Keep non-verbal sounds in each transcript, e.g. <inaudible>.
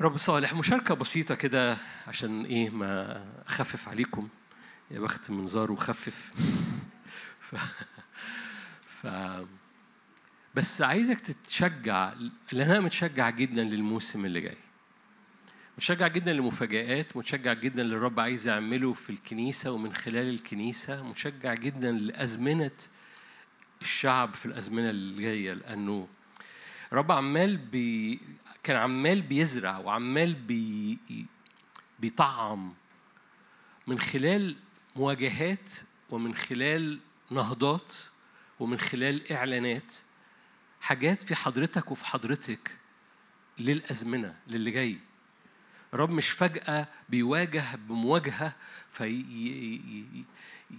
رب صالح مشاركة بسيطة كده عشان إيه ما أخفف عليكم. يا بخت منظار وخفف ف... ف... بس عايزك تتشجع لأن أنا متشجع جدا للموسم اللي جاي. متشجع جدا للمفاجآت متشجع جدا اللي الرب عايز يعمله في الكنيسة ومن خلال الكنيسة. متشجع جدا لأزمنة الشعب في الأزمنة اللي جاية لأنه الرب عمال بي كان عمال بيزرع وعمال بي بيطعم من خلال مواجهات ومن خلال نهضات ومن خلال إعلانات حاجات في حضرتك وفي حضرتك للأزمنة للي جاي. الرب مش فجأة بيواجه بمواجهة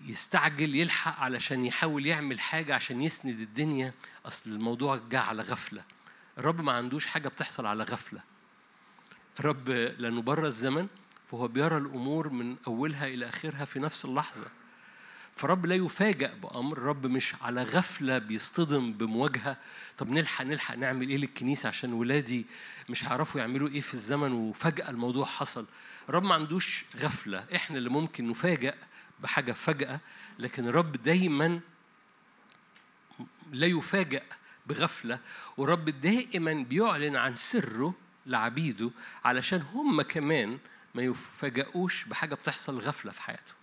فيستعجل يلحق علشان يحاول يعمل حاجة عشان يسند الدنيا. أصل الموضوع جه على غفلة. الرب ما عندوش حاجة بتحصل على غفلة. الرب لأنه بره الزمن فهو بيرى الأمور من أولها إلى آخرها في نفس اللحظة. فرب لا يفاجأ بأمر الرب مش على غفلة بيصطدم بمواجهة. طب نلحق نلحق نعمل إيه للكنيسة عشان ولادي مش هيعرفوا يعملوا إيه في الزمن وفجأة الموضوع حصل. الرب ما عندوش غفلة. إحنا اللي ممكن نفاجأ بحاجة فجأة لكن الرب دايما لا يفاجأ بغفلة والرب دائما بيعلن عن سره لعبيده علشان هم كمان ما يفاجئوش بحاجة بتحصل غفلة في حياتهم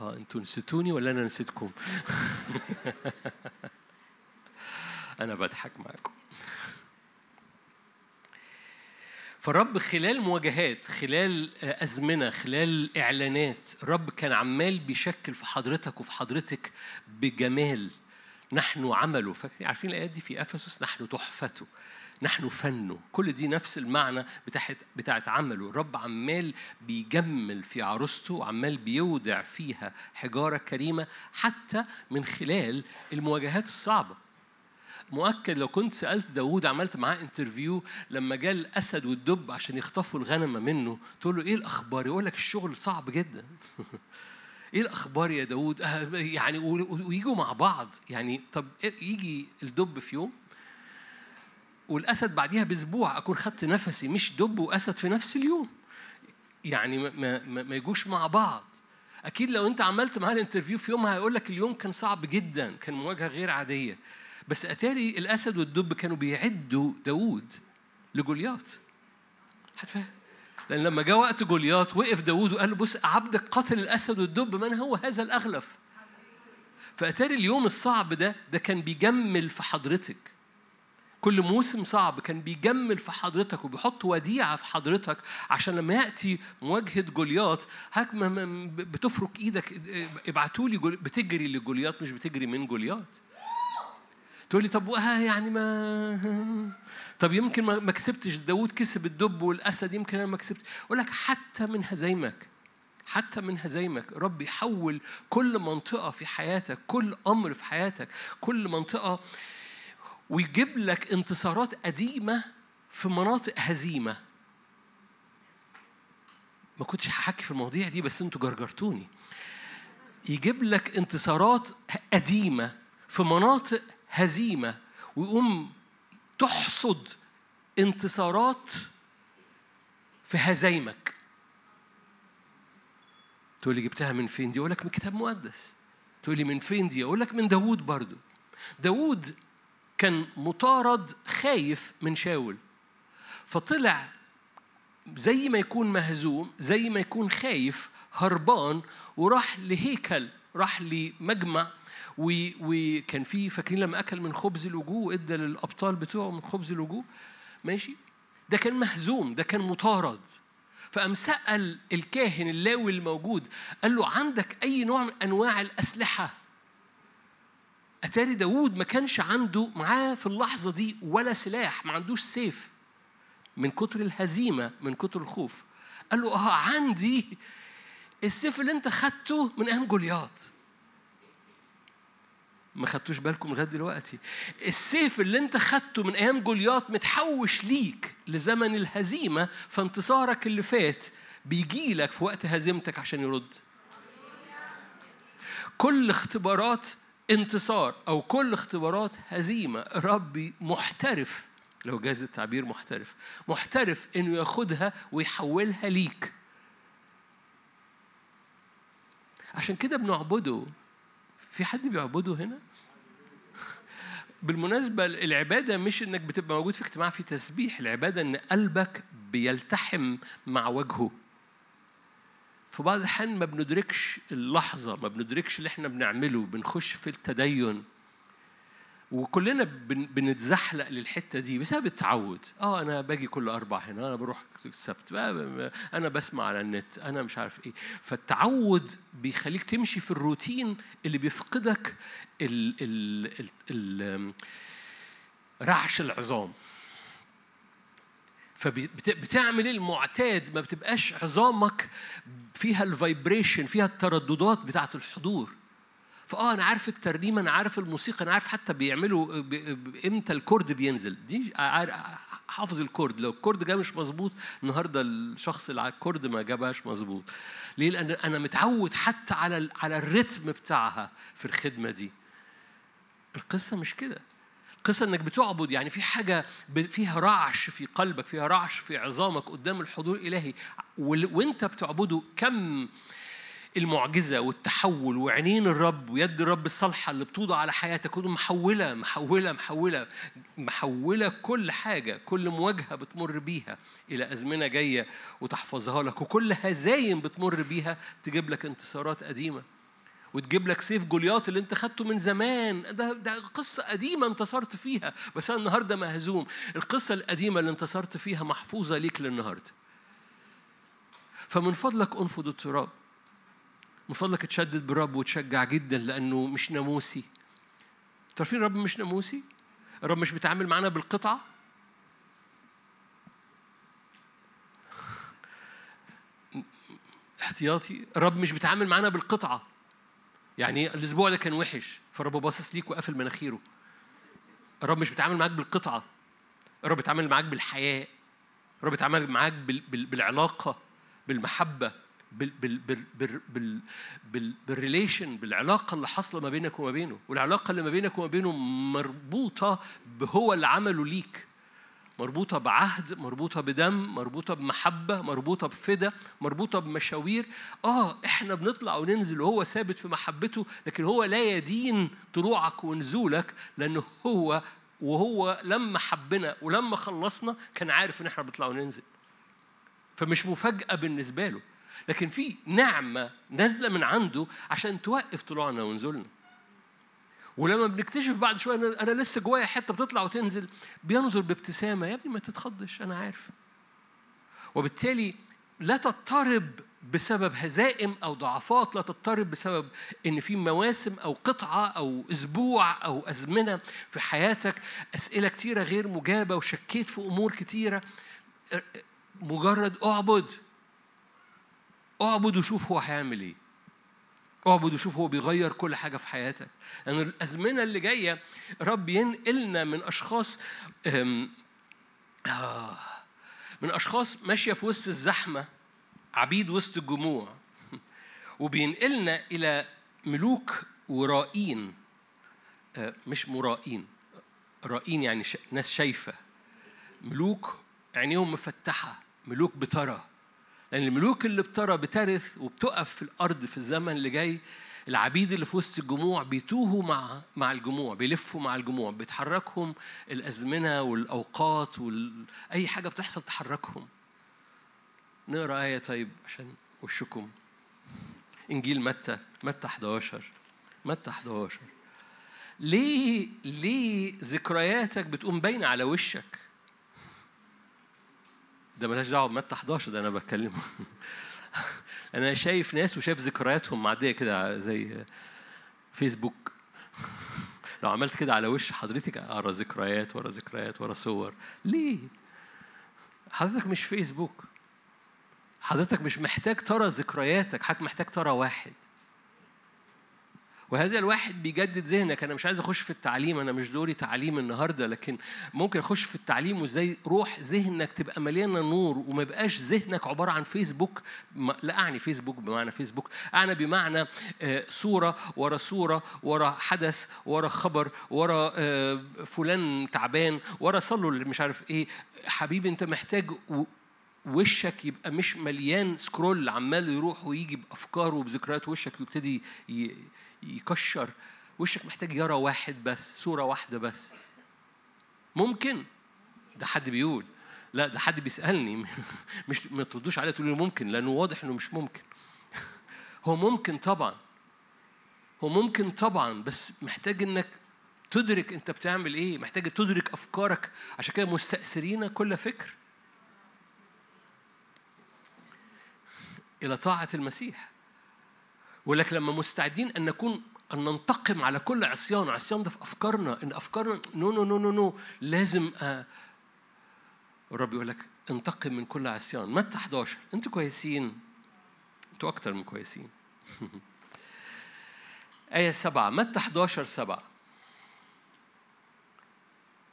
آه أنتوا نسيتوني ولا أنا نسيتكم؟ <laughs> أنا بضحك معاكم. فالرب خلال مواجهات خلال أزمنة خلال إعلانات الرب كان عمال بيشكل في حضرتك وفي حضرتك بجمال. نحن عمله. فاكرين عارفين الآيات دي في أفسس؟ نحن تحفته. نحن فنه. كل دي نفس المعنى بتاعت بتاعت عمله. الرب عمال بيجمل في عروسته وعمال بيودع فيها حجارة كريمة حتى من خلال المواجهات الصعبة. مؤكد لو كنت سألت داوود عملت معاه interview لما جاء الأسد والدب عشان يخطفوا الغنمة منه تقول له إيه الأخبار؟ يقول لك الشغل صعب جدا. <laughs> إيه الأخبار يا داوود؟ آه يعني ويجوا مع بعض. يعني طب يجي الدب في يوم والأسد بعديها بأسبوع أكون خدت نفسي مش دب وأسد في نفس اليوم. يعني ما, ما, ما يجوش مع بعض. أكيد لو أنت عملت معاه ال interview في يومها هيقول لك اليوم كان صعب جدا كان مواجهة غير عادية. بس أتاري الأسد والدب كانوا بيعدوا داوود لجوليات هتفهم لأن لما جاء وقت جوليات وقف داوود وقال له بص عبدك قتل الأسد والدب من هو هذا الأغلف؟ فأتاري اليوم الصعب ده ده كان بيجمل في حضرتك. كل موسم صعب كان بيجمل في حضرتك وبيحط وديعة في حضرتك عشان لما يأتي مواجهة جوليات هاك بتفرك إيدك ابعتوا لي بتجري لجوليات مش بتجري من جوليات تقول لي طب يعني ما <laughs> طب يمكن ما كسبتش. داوود كسب الدب والأسد يمكن أنا ما كسبت. أقول لك حتى من هزايمك حتى من هزايمك رب يحول كل منطقة في حياتك كل أمر في حياتك كل منطقة ويجيب لك انتصارات قديمة في مناطق هزيمة. ما كنتش هحكي في المواضيع دي بس أنتوا جرجرتوني. يجيب لك انتصارات قديمة في مناطق هزيمة ويقوم تحصد انتصارات في هزايمك. تقول لي جبتها من فين دي؟ أقول لك من كتاب مقدس. تقول لي من فين دي؟ أقول لك من داوود برضو. داوود كان مطارد خايف من شاول. فطلع زي ما يكون مهزوم زي ما يكون خايف هربان وراح لهيكل راح لمجمع وكان في فاكرين لما أكل من خبز الوجوه إدى للأبطال بتوعه من خبز الوجوه. ماشي؟ ده كان مهزوم ده كان مطارد. فقام سأل الكاهن اللاوي الموجود قال له عندك أي نوع من أنواع الأسلحة؟ أتاري داوود ما كانش عنده معاه في اللحظة دي ولا سلاح ما عندوش سيف. من كتر الهزيمة من كتر الخوف. قال له آه عندي السيف اللي أنت خدته من أيام جولياط. ما خدتوش بالكم لغاية دلوقتي. السيف اللي انت خدته من أيام جولياط متحوش ليك لزمن الهزيمة فانتصارك اللي فات بيجي لك في وقت هزيمتك عشان يرد. كل اختبارات انتصار أو كل اختبارات هزيمة ربي محترف لو جاز التعبير محترف محترف إنه ياخدها ويحولها ليك. عشان كده بنعبده في حد بيعبده هنا؟ بالمناسبة العبادة مش إنك بتبقى موجود في اجتماع في تسبيح. العبادة إن قلبك بيلتحم مع وجهه. في بعض الأحيان ما بندركش اللحظة ما بندركش اللي إحنا بنعمله. بنخش في التدين. وكلنا بنتزحلق للحتة دي بسبب التعود. آه أنا باجي كل أربع هنا أنا بروح السبت أنا بسمع على النت أنا مش عارف إيه. فالتعود بيخليك تمشي في الروتين اللي بيفقدك ال ال ال ال رعش العظام. فبتعمل المعتاد ما بتبقاش عظامك فيها الفايبريشن فيها الترددات بتاعت الحضور. فآه أنا عارف الترنيمه أنا عارف الموسيقى أنا عارف حتى بيعملوا إمتى ال chord بينزل. دي حافظ ال chord. لو ال chord جه مش مظبوط النهارده الشخص اللي على ال chord ما جابهاش مظبوط. ليه؟ لأن أنا متعود حتى على على ال rhythm بتاعها في الخدمة دي. القصة مش كده. القصة إنك بتعبد يعني في حاجة فيها رعشة في قلبك فيها رعشة في عظامك قدام الحضور الإلهي وأنت بتعبده كم المعجزة والتحول وعينين الرب ويد الرب الصالحة اللي بتوضع على حياتك محولة محولة محولة محولة كل حاجة كل مواجهة بتمر بيها إلى أزمنة جاية وتحفظها لك وكل هزايم بتمر بيها تجيب لك انتصارات قديمة وتجيب لك سيف جولياط اللي انت خدته من زمان. ده ده قصة قديمة انتصرت فيها بس أنا النهارده مهزوم. القصة القديمة اللي انتصرت فيها محفوظة ليك للنهاردة. فمن فضلك أنفض التراب. من فضلك تشدد بالرب وتشجع جدا لأنه مش ناموسي. تعرفين الرب مش ناموسي؟ الرب مش بيتعامل معانا بالقطعة؟ احتياطي الرب مش بيتعامل معانا بالقطعة. يعني الأسبوع ده كان وحش فالرب باصص ليك وقافل مناخيره. الرب مش بيتعامل معاك بالقطعة. الرب بيتعامل معاك بالحياة. الرب بيتعامل معاك بالعلاقة بالمحبة بال بال بال بال بال بال بالريليشن بالعلاقة اللي حاصلة ما بينك وما بينه والعلاقة اللي ما بينك وما بينه مربوطة بهو اللي عمله ليك مربوطة بعهد مربوطة بدم مربوطة بمحبة مربوطة بفدا مربوطة بمشاوير. آه إحنا بنطلع وننزل وهو ثابت في محبته لكن هو لا يدين طلوعك ونزولك لأنه هو وهو لما حبنا ولما خلصنا كان عارف إن إحنا بنطلع وننزل. فمش مفاجأة بالنسبة له. لكن في نعمة نازلة من عنده عشان توقف طلوعنا ونزولنا. ولما بنكتشف بعد شوية أنا لسه جوايا حتة بتطلع وتنزل بينظر بابتسامة يا ابني ما تتخضش أنا عارف. وبالتالي لا تضطرب بسبب هزائم أو ضعفات لا تضطرب بسبب إن في مواسم أو قطعة أو أسبوع أو أزمنة في حياتك أسئلة كتيرة غير مجابة وشكيت في أمور كتيرة مجرد أعبد. اعبد وشوف هو هيعمل إيه. اعبد وشوف هو بيغير كل حاجة في حياتك. لأن يعني الأزمنة اللي جاية رب ينقلنا من أشخاص آه من أشخاص ماشية في وسط الزحمة عبيد وسط الجموع وبينقلنا إلى ملوك ورائين. آه مش مرائين رائين يعني ناس شايفة. ملوك عينيهم مفتحة ملوك بترى. لأن الملوك اللي بترى بترث وبتقف في الأرض في الزمن اللي جاي العبيد اللي في وسط الجموع بيتوهوا مع مع الجموع بيلفوا مع الجموع بيتحركهم الأزمنة والأوقات وأي حاجة بتحصل تحركهم. نقرأ آية طيب عشان وشكم. إنجيل متى متى 11 متى 11 ليه ليه ذكرياتك بتقوم باينة على وشك؟ ده ملهاش دعوة بمتى 11 ده أنا بتكلم. <laughs> أنا شايف ناس وشايف ذكرياتهم معدية كده زي فيسبوك. <laughs> لو عملت كده على وش حضرتك أقرأ ذكريات ورا ذكريات ورا صور. ليه؟ حضرتك مش فيسبوك. حضرتك مش محتاج ترى ذكرياتك حضرتك محتاج ترى واحد. وهذا الواحد بيجدد ذهنك. أنا مش عايز أخش في التعليم أنا مش دوري تعليم النهارده لكن ممكن أخش في التعليم وإزاي روح ذهنك تبقى مليانة نور وما يبقاش ذهنك عبارة عن فيسبوك. لا أعني فيسبوك بمعنى فيسبوك. أعني بمعنى آه، صورة ورا صورة ورا حدث ورا خبر ورا آه، فلان تعبان ورا صلوا اللي مش عارف إيه. حبيبي أنت محتاج وشك يبقى مش مليان سكرول عمال يروح ويجي بافكاره وبذكريات وشك ويبتدي يكشر. وشك محتاج يرى واحد بس صورة واحدة بس. ممكن. ده حد بيقول. لا ده حد بيسألني. <laughs> مش ما تردوش عليه تقولوا ممكن لأنه واضح إنه مش ممكن. <laughs> هو ممكن طبعا. هو ممكن طبعا بس محتاج إنك تدرك أنت بتعمل إيه. محتاج تدرك أفكارك. عشان كده مستأثرين كل فكر. إلى طاعة المسيح. ولكن لما مستعدين أن نكون أن ننتقم على كل عصيان عصيان ده في أفكارنا إن أفكارنا no no no no no لازم أ... الرب يقول لك انتقم من كل عصيان. متى 11 أنتوا كويسين. أنتوا أكتر من كويسين. <laughs> آية سبعة. متى 11 سبعة؟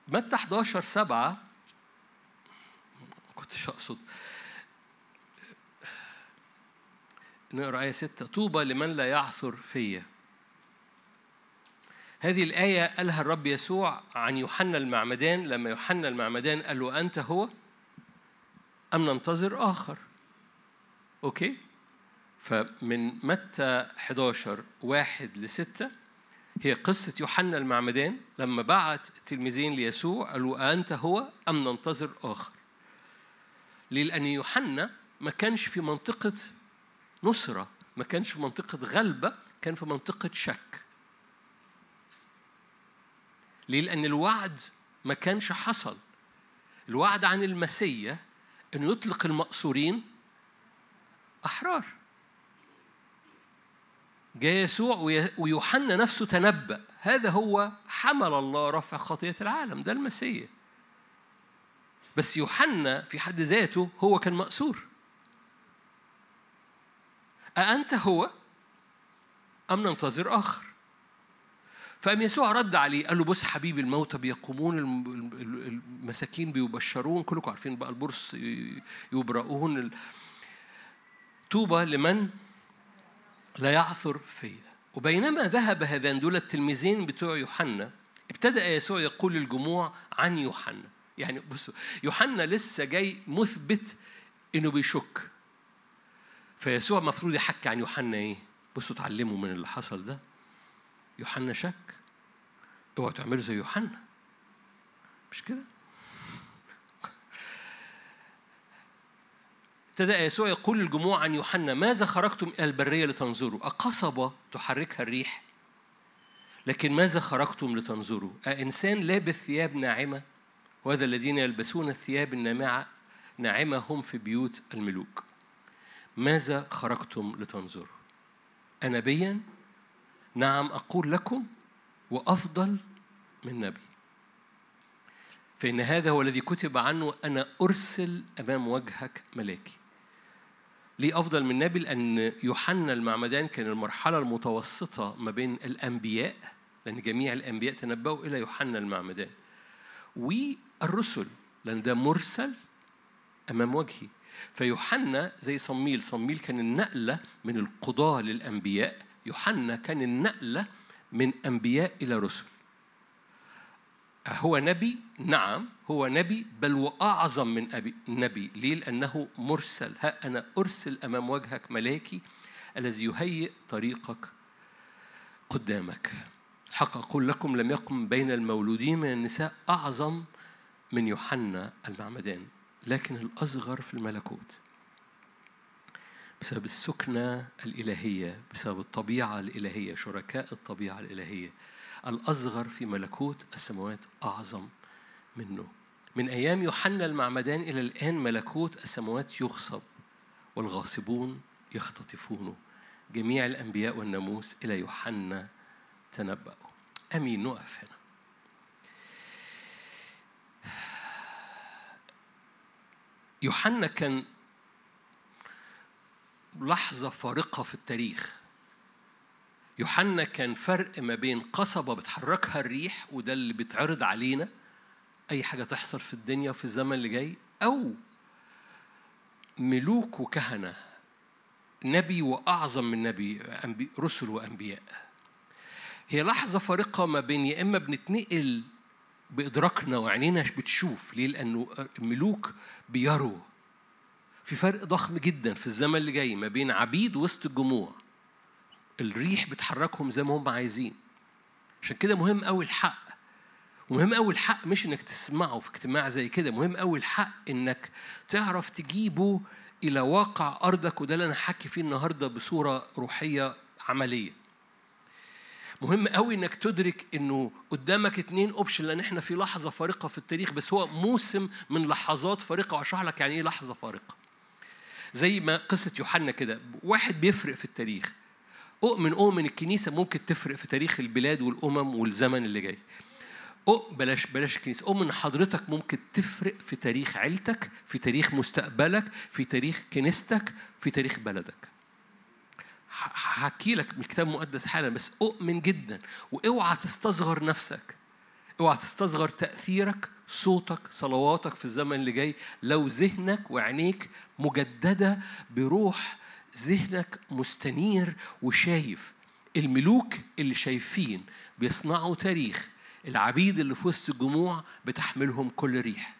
متى 11 سبعة؟ كنتش أقصد. نقرأ آية ستة. طوبى لمن لا يعثر فيا. هذه الآية قالها الرب يسوع عن يوحنا المعمدان. لما يوحنا المعمدان قال له أنت هو أم ننتظر آخر؟ أوكي؟ فمن متى 11 واحد لستة هي قصة يوحنا المعمدان. لما بعت التلميذين ليسوع قالوا أنت هو أم ننتظر آخر؟ ليه؟ لأن يوحنا ما كانش في منطقة نصرة ما كانش في منطقة غلبة كان في منطقة شك. ليه؟ لأن الوعد ما كانش حصل. الوعد عن المسيا أنه يطلق المأسورين أحرار. جاء يسوع ويوحنا نفسه تنبأ. هذا هو حمل الله رفع خطية العالم ده المسيا بس يوحنا في حد ذاته هو كان مأسور أأنت هو أم ننتظر آخر؟ فقام يسوع رد عليه قال له بص حبيبي الموتى بيقومون المساكين بيبشرون كلكم عارفين بقى البرص يبرؤون طوبى لمن لا يعثر فيا. وبينما ذهب هذان دول التلميذين بتوع يوحنا ابتدأ يسوع يقول للجموع عن يوحنا. يعني بصوا يوحنا لسه جاي مثبت إنه بيشك. فيسوع المفروض يحكي عن يوحنا إيه؟ بصوا اتعلموا من اللي حصل ده يوحنا شك اوعوا تعملوا زي يوحنا مش كده؟ ابتدأ يسوع يقول للجموع عن يوحنا ماذا خرجتم إلى البرية لتنظروا؟ أقصبة تحركها الريح لكن ماذا خرجتم لتنظروا؟ أإنسان لابس ثياب ناعمة وهذا الذين يلبسون الثياب الناعمة ناعمة هم في بيوت الملوك ماذا خرجتم لتنظروا؟ أنبيا؟ نعم أقول لكم وأفضل من نبي. فإن هذا هو الذي كتب عنه أنا أرسل أمام وجهك ملاكي. ليه أفضل من نبي؟ لأن يوحنا المعمدان كان المرحلة المتوسطة ما بين الأنبياء لأن جميع الأنبياء تنبأوا إلى يوحنا المعمدان. والرسل لأن ده مرسل أمام وجهي. فيوحنا زي صميل صميل كان النقلة من القضاة للأنبياء يوحنا كان النقلة من أنبياء إلى رسل. هو نبي؟ نعم هو نبي بل وأعظم من أبي نبي. ليه؟ لأنه مرسل. ها أنا أرسل أمام وجهك ملاكي الذي يهيئ طريقك قدامك. الحق أقول لكم لم يقم بين المولودين من النساء أعظم من يوحنا المعمدان. لكن الأصغر في الملكوت. بسبب السكنة الإلهية بسبب الطبيعة الإلهية شركاء الطبيعة الإلهية الأصغر في ملكوت السماوات أعظم منه. من أيام يوحنا المعمدان إلى الآن ملكوت السماوات يغصب والغاصبون يختطفونه جميع الأنبياء والناموس إلى يوحنا تنبأوا أمين. نقف هنا. يوحنا كان لحظة فارقة في التاريخ. يوحنا كان فرق ما بين قصبة بتحركها الريح وده اللي بيتعرض علينا أي حاجة تحصل في الدنيا وفي الزمن اللي جاي أو ملوك وكهنة نبي وأعظم من نبي رسل وأنبياء. هي لحظة فارقة ما بين يا إما بنتنقل بإدراكنا وعينينا بتشوف ليه؟ لأنه الملوك بيروا. في فرق ضخم جدا في الزمن اللي جاي ما بين عبيد وسط الجموع. الريح بتحركهم زي ما هم عايزين. عشان كده مهم قوي الحق. ومهم قوي الحق مش إنك تسمعه في اجتماع زي كده. مهم قوي الحق إنك تعرف تجيبه إلى واقع أرضك. وده اللي أنا حكي فيه النهارده بصورة روحية عملية. مهم قوي إنك تدرك إنه قدامك اتنين اوبشن لأن إحنا في لحظة فارقة في التاريخ بس هو موسم من لحظات فارقة وأشرح لك يعني إيه لحظة فارقة. زي ما قصة يوحنا كده واحد بيفرق في التاريخ. أؤمن أؤمن الكنيسة ممكن تفرق في تاريخ البلاد والأمم والزمن اللي جاي. بلاش بلاش الكنيسة. أؤمن حضرتك ممكن تفرق في تاريخ عيلتك في تاريخ مستقبلك في تاريخ كنيستك في تاريخ بلدك. هحكي لك من الكتاب المقدس حالا بس أؤمن جدا. وأوعى تستصغر نفسك. أوعى تستصغر تأثيرك صوتك صلواتك في الزمن اللي جاي. لو ذهنك وعينيك مجددة بروح ذهنك مستنير وشايف. الملوك اللي شايفين بيصنعوا تاريخ. العبيد اللي في وسط الجموع بتحملهم كل ريح.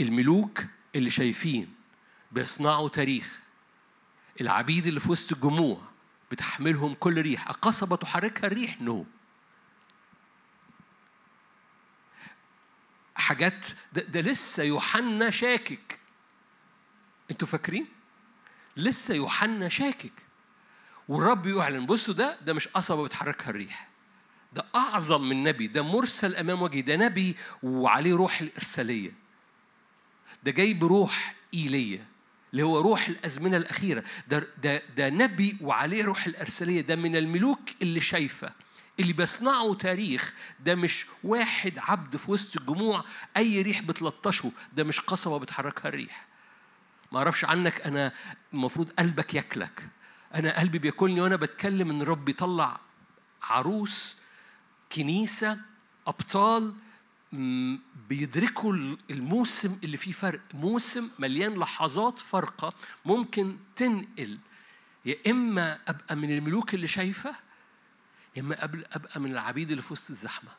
الملوك اللي شايفين بيصنعوا تاريخ. العبيد اللي في وسط الجموع بتحملهم كل ريح. القصبة تحركها الريح نو. حاجات ده, ده لسه يوحنا شاكك. أنتوا فاكرين؟ لسه يوحنا شاكك. والرب يعلن بصوا ده ده مش قصبة بتحركها الريح. ده أعظم من نبي ده مرسل أمام وجهي ده نبي وعليه روح الإرسالية. ده جاي بروح إيلية. اللي هو روح الأزمنة الأخيرة. ده, ده, ده نبي وعليه روح الإرسالية. ده من الملوك اللي شايفة. اللي بيصنعوا تاريخ ده مش واحد عبد في وسط الجموع أي ريح بتلطشه. ده مش قصبة بتحركها الريح. ما أعرفش عنك أنا المفروض قلبك ياكلك. أنا قلبي بياكلني وأنا بتكلم إن رب يطلع عروس كنيسة أبطال بيدركوا الموسم اللي فيه فرق. موسم مليان لحظات فارقة ممكن تنقل. يا إما أبقى من الملوك اللي شايفة يا إما أبقى من العبيد اللي في وسط الزحمة.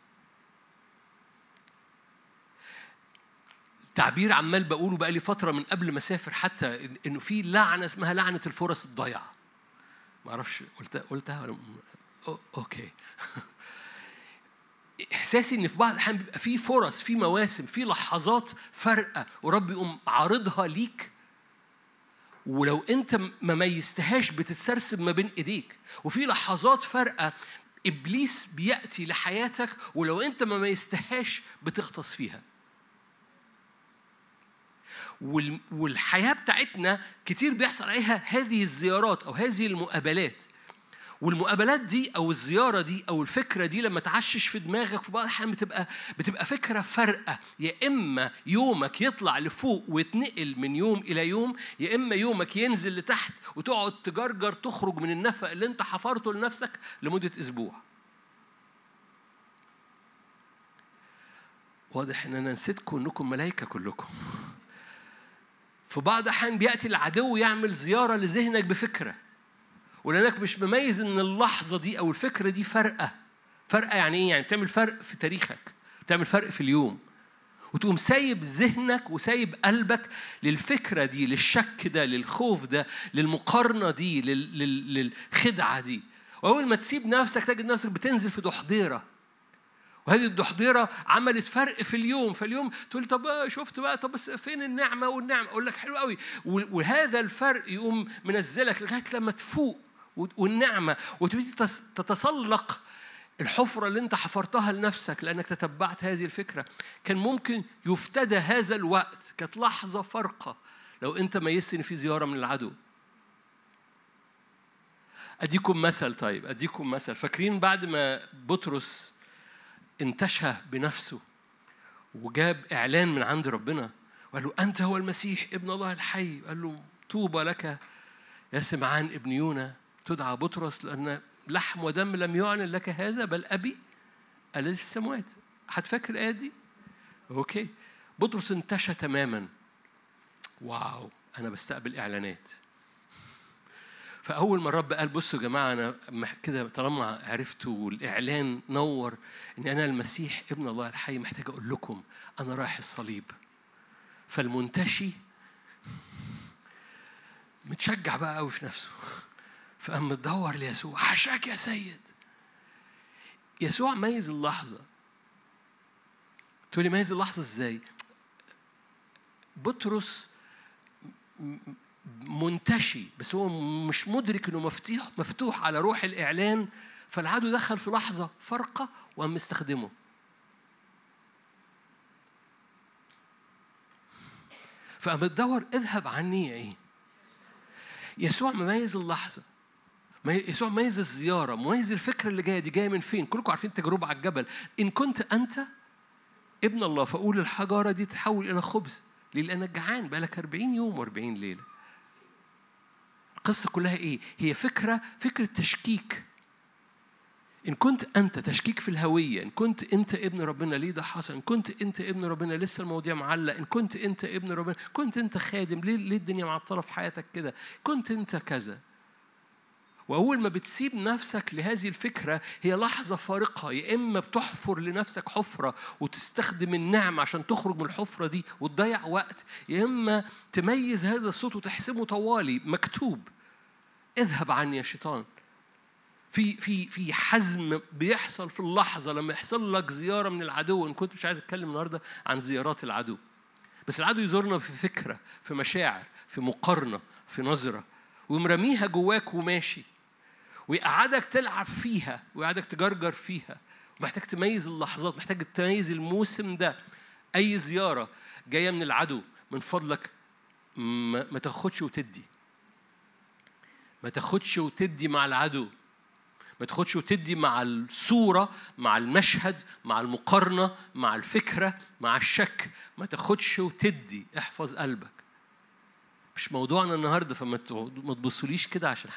تعبير عمال بقوله بقالي فترة من قبل ما أسافر حتى إنه في لعنة اسمها لعنة الفرص الضايعة. ما أعرفش قلتها قلتها ولا أوكي. <laughs> احساسي إن في بعض الأحيان بيبقى في فرص في مواسم في لحظات فارقة ورب يقوم عارضها ليك. ولو أنت ما ميزتهاش بتتسرسب ما بين إيديك. وفي لحظات فارقة إبليس بيأتي لحياتك ولو أنت ما ميزتهاش بتغطس فيها. والحياة بتاعتنا كتير بيحصل عليها هذه الزيارات أو هذه المقابلات. والمقابلات دي أو الزيارة دي أو الفكرة دي لما تعشش في دماغك في بعض الأحيان بتبقى بتبقى فكرة فارقة. يا إما يومك يطلع لفوق ويتنقل من يوم إلى يوم يا إما يومك ينزل لتحت وتقعد تجرجر تخرج من النفق اللي أنت حفرته لنفسك لمدة أسبوع. واضح إن أنا نسيتكم انكم ملائكه كلكم. في بعض الأحيان بيأتي العدو يعمل زيارة لذهنك بفكرة. ولانك مش مميز إن اللحظة دي أو الفكرة دي فارقه فارقه يعني إيه؟ يعني بتعمل فرق في تاريخك بتعمل فرق في اليوم. وتقوم سايب ذهنك وسايب قلبك للفكرة دي للشك ده للخوف ده للمقارنة دي للخدعة دي. وأول ما تسيب نفسك تجد نفسك بتنزل في دحضيرة. وهذه الدحضيرة عملت فرق في اليوم. فاليوم تقول طب شفت بقى طب بس فين النعمة والنعمة؟ أقول لك حلو قوي وهذا الفرق يقوم منزلك لغاية لما تفوق. والنعمة وتبتدي تتسلق الحفرة اللي أنت حفرتها لنفسك لأنك تتبعت هذه الفكرة. كان ممكن يفتدى هذا الوقت كانت لحظة فارقة لو أنت ميزت إن في زيارة من العدو. أديكم مثل طيب أديكم مثل. فاكرين بعد ما بطرس انتشى بنفسه وجاب إعلان من عند ربنا؟ وقال له أنت هو المسيح ابن الله الحي. قال له طوبى لك يا سمعان ابن يونا. تدعى بطرس لأن لحم ودم لم يعلن لك هذا بل أبي الذي في السماوات هتفكر الآية دي؟ okay. بطرس انتشى تماما. wow أنا بستقبل إعلانات. فأول ما الرب قال بصوا يا جماعة أنا كده طالما عرفتوا والإعلان نور إن أنا المسيح ابن الله الحي محتاج أقول لكم أنا رايح الصليب. فالمنتشي متشجع بقى قوي في نفسه. فقام مدور ليسوع حشاك يا سيد. يسوع ميز اللحظة. تقولي ميز اللحظة إزاي؟ بطرس منتشي بس هو مش مدرك إنه مفتوح مفتوح على روح الإعلان فالعدو دخل في لحظة فرقة وقام مستخدمه. فقام بتدور اذهب عني يا إيه يسوع مميز اللحظة. يسوع مميز الزيارة. مميز الفكرة اللي جاية دي جاية من فين؟ كلكم عارفين تجربة على الجبل. إن كنت أنت ابن الله فقول الحجارة دي تتحول إلى خبز. ليه؟ لأنك جعان. بقالك 40 يوم و40 ليلة. القصة كلها إيه؟ هي فكرة فكرة تشكيك. إن كنت أنت تشكيك في الهوية. إن كنت أنت ابن ربنا. ليه ده حصل؟ إن كنت أنت ابن ربنا. لسه المواضيع معلق إن كنت أنت ابن ربنا. كنت أنت خادم. ليه ليه الدنيا معطلة في حياتك كده؟ كنت أنت كذا. وأول ما بتسيب نفسك لهذه الفكرة هي لحظة فارقة. يا إما بتحفر لنفسك حفرة وتستخدم النعمة عشان تخرج من الحفرة دي وتضيع وقت يا إما تميز هذا الصوت وتحسبه طوالي مكتوب. اذهب عني يا شيطان. في في في حزم بيحصل في اللحظة لما يحصل لك زيارة من العدو. إن كنت مش عايز أتكلم النهاردة عن زيارات العدو. بس العدو يزورنا في فكرة في مشاعر في مقارنة في نظرة. ومرميها جواك وماشي. ويقعدك تلعب فيها ويقعدك تجرجر فيها. محتاج تميز اللحظات محتاج تميز الموسم ده. أي زيارة جاية من العدو من فضلك ما تاخدش وتدي. ما تاخدش وتدي مع العدو. ما تاخدش وتدي مع الصورة مع المشهد مع المقارنة مع الفكرة مع الشك. ما تاخدش وتدي. احفظ قلبك. مش موضوعنا النهارده فما ما تبصوليش كده عشان.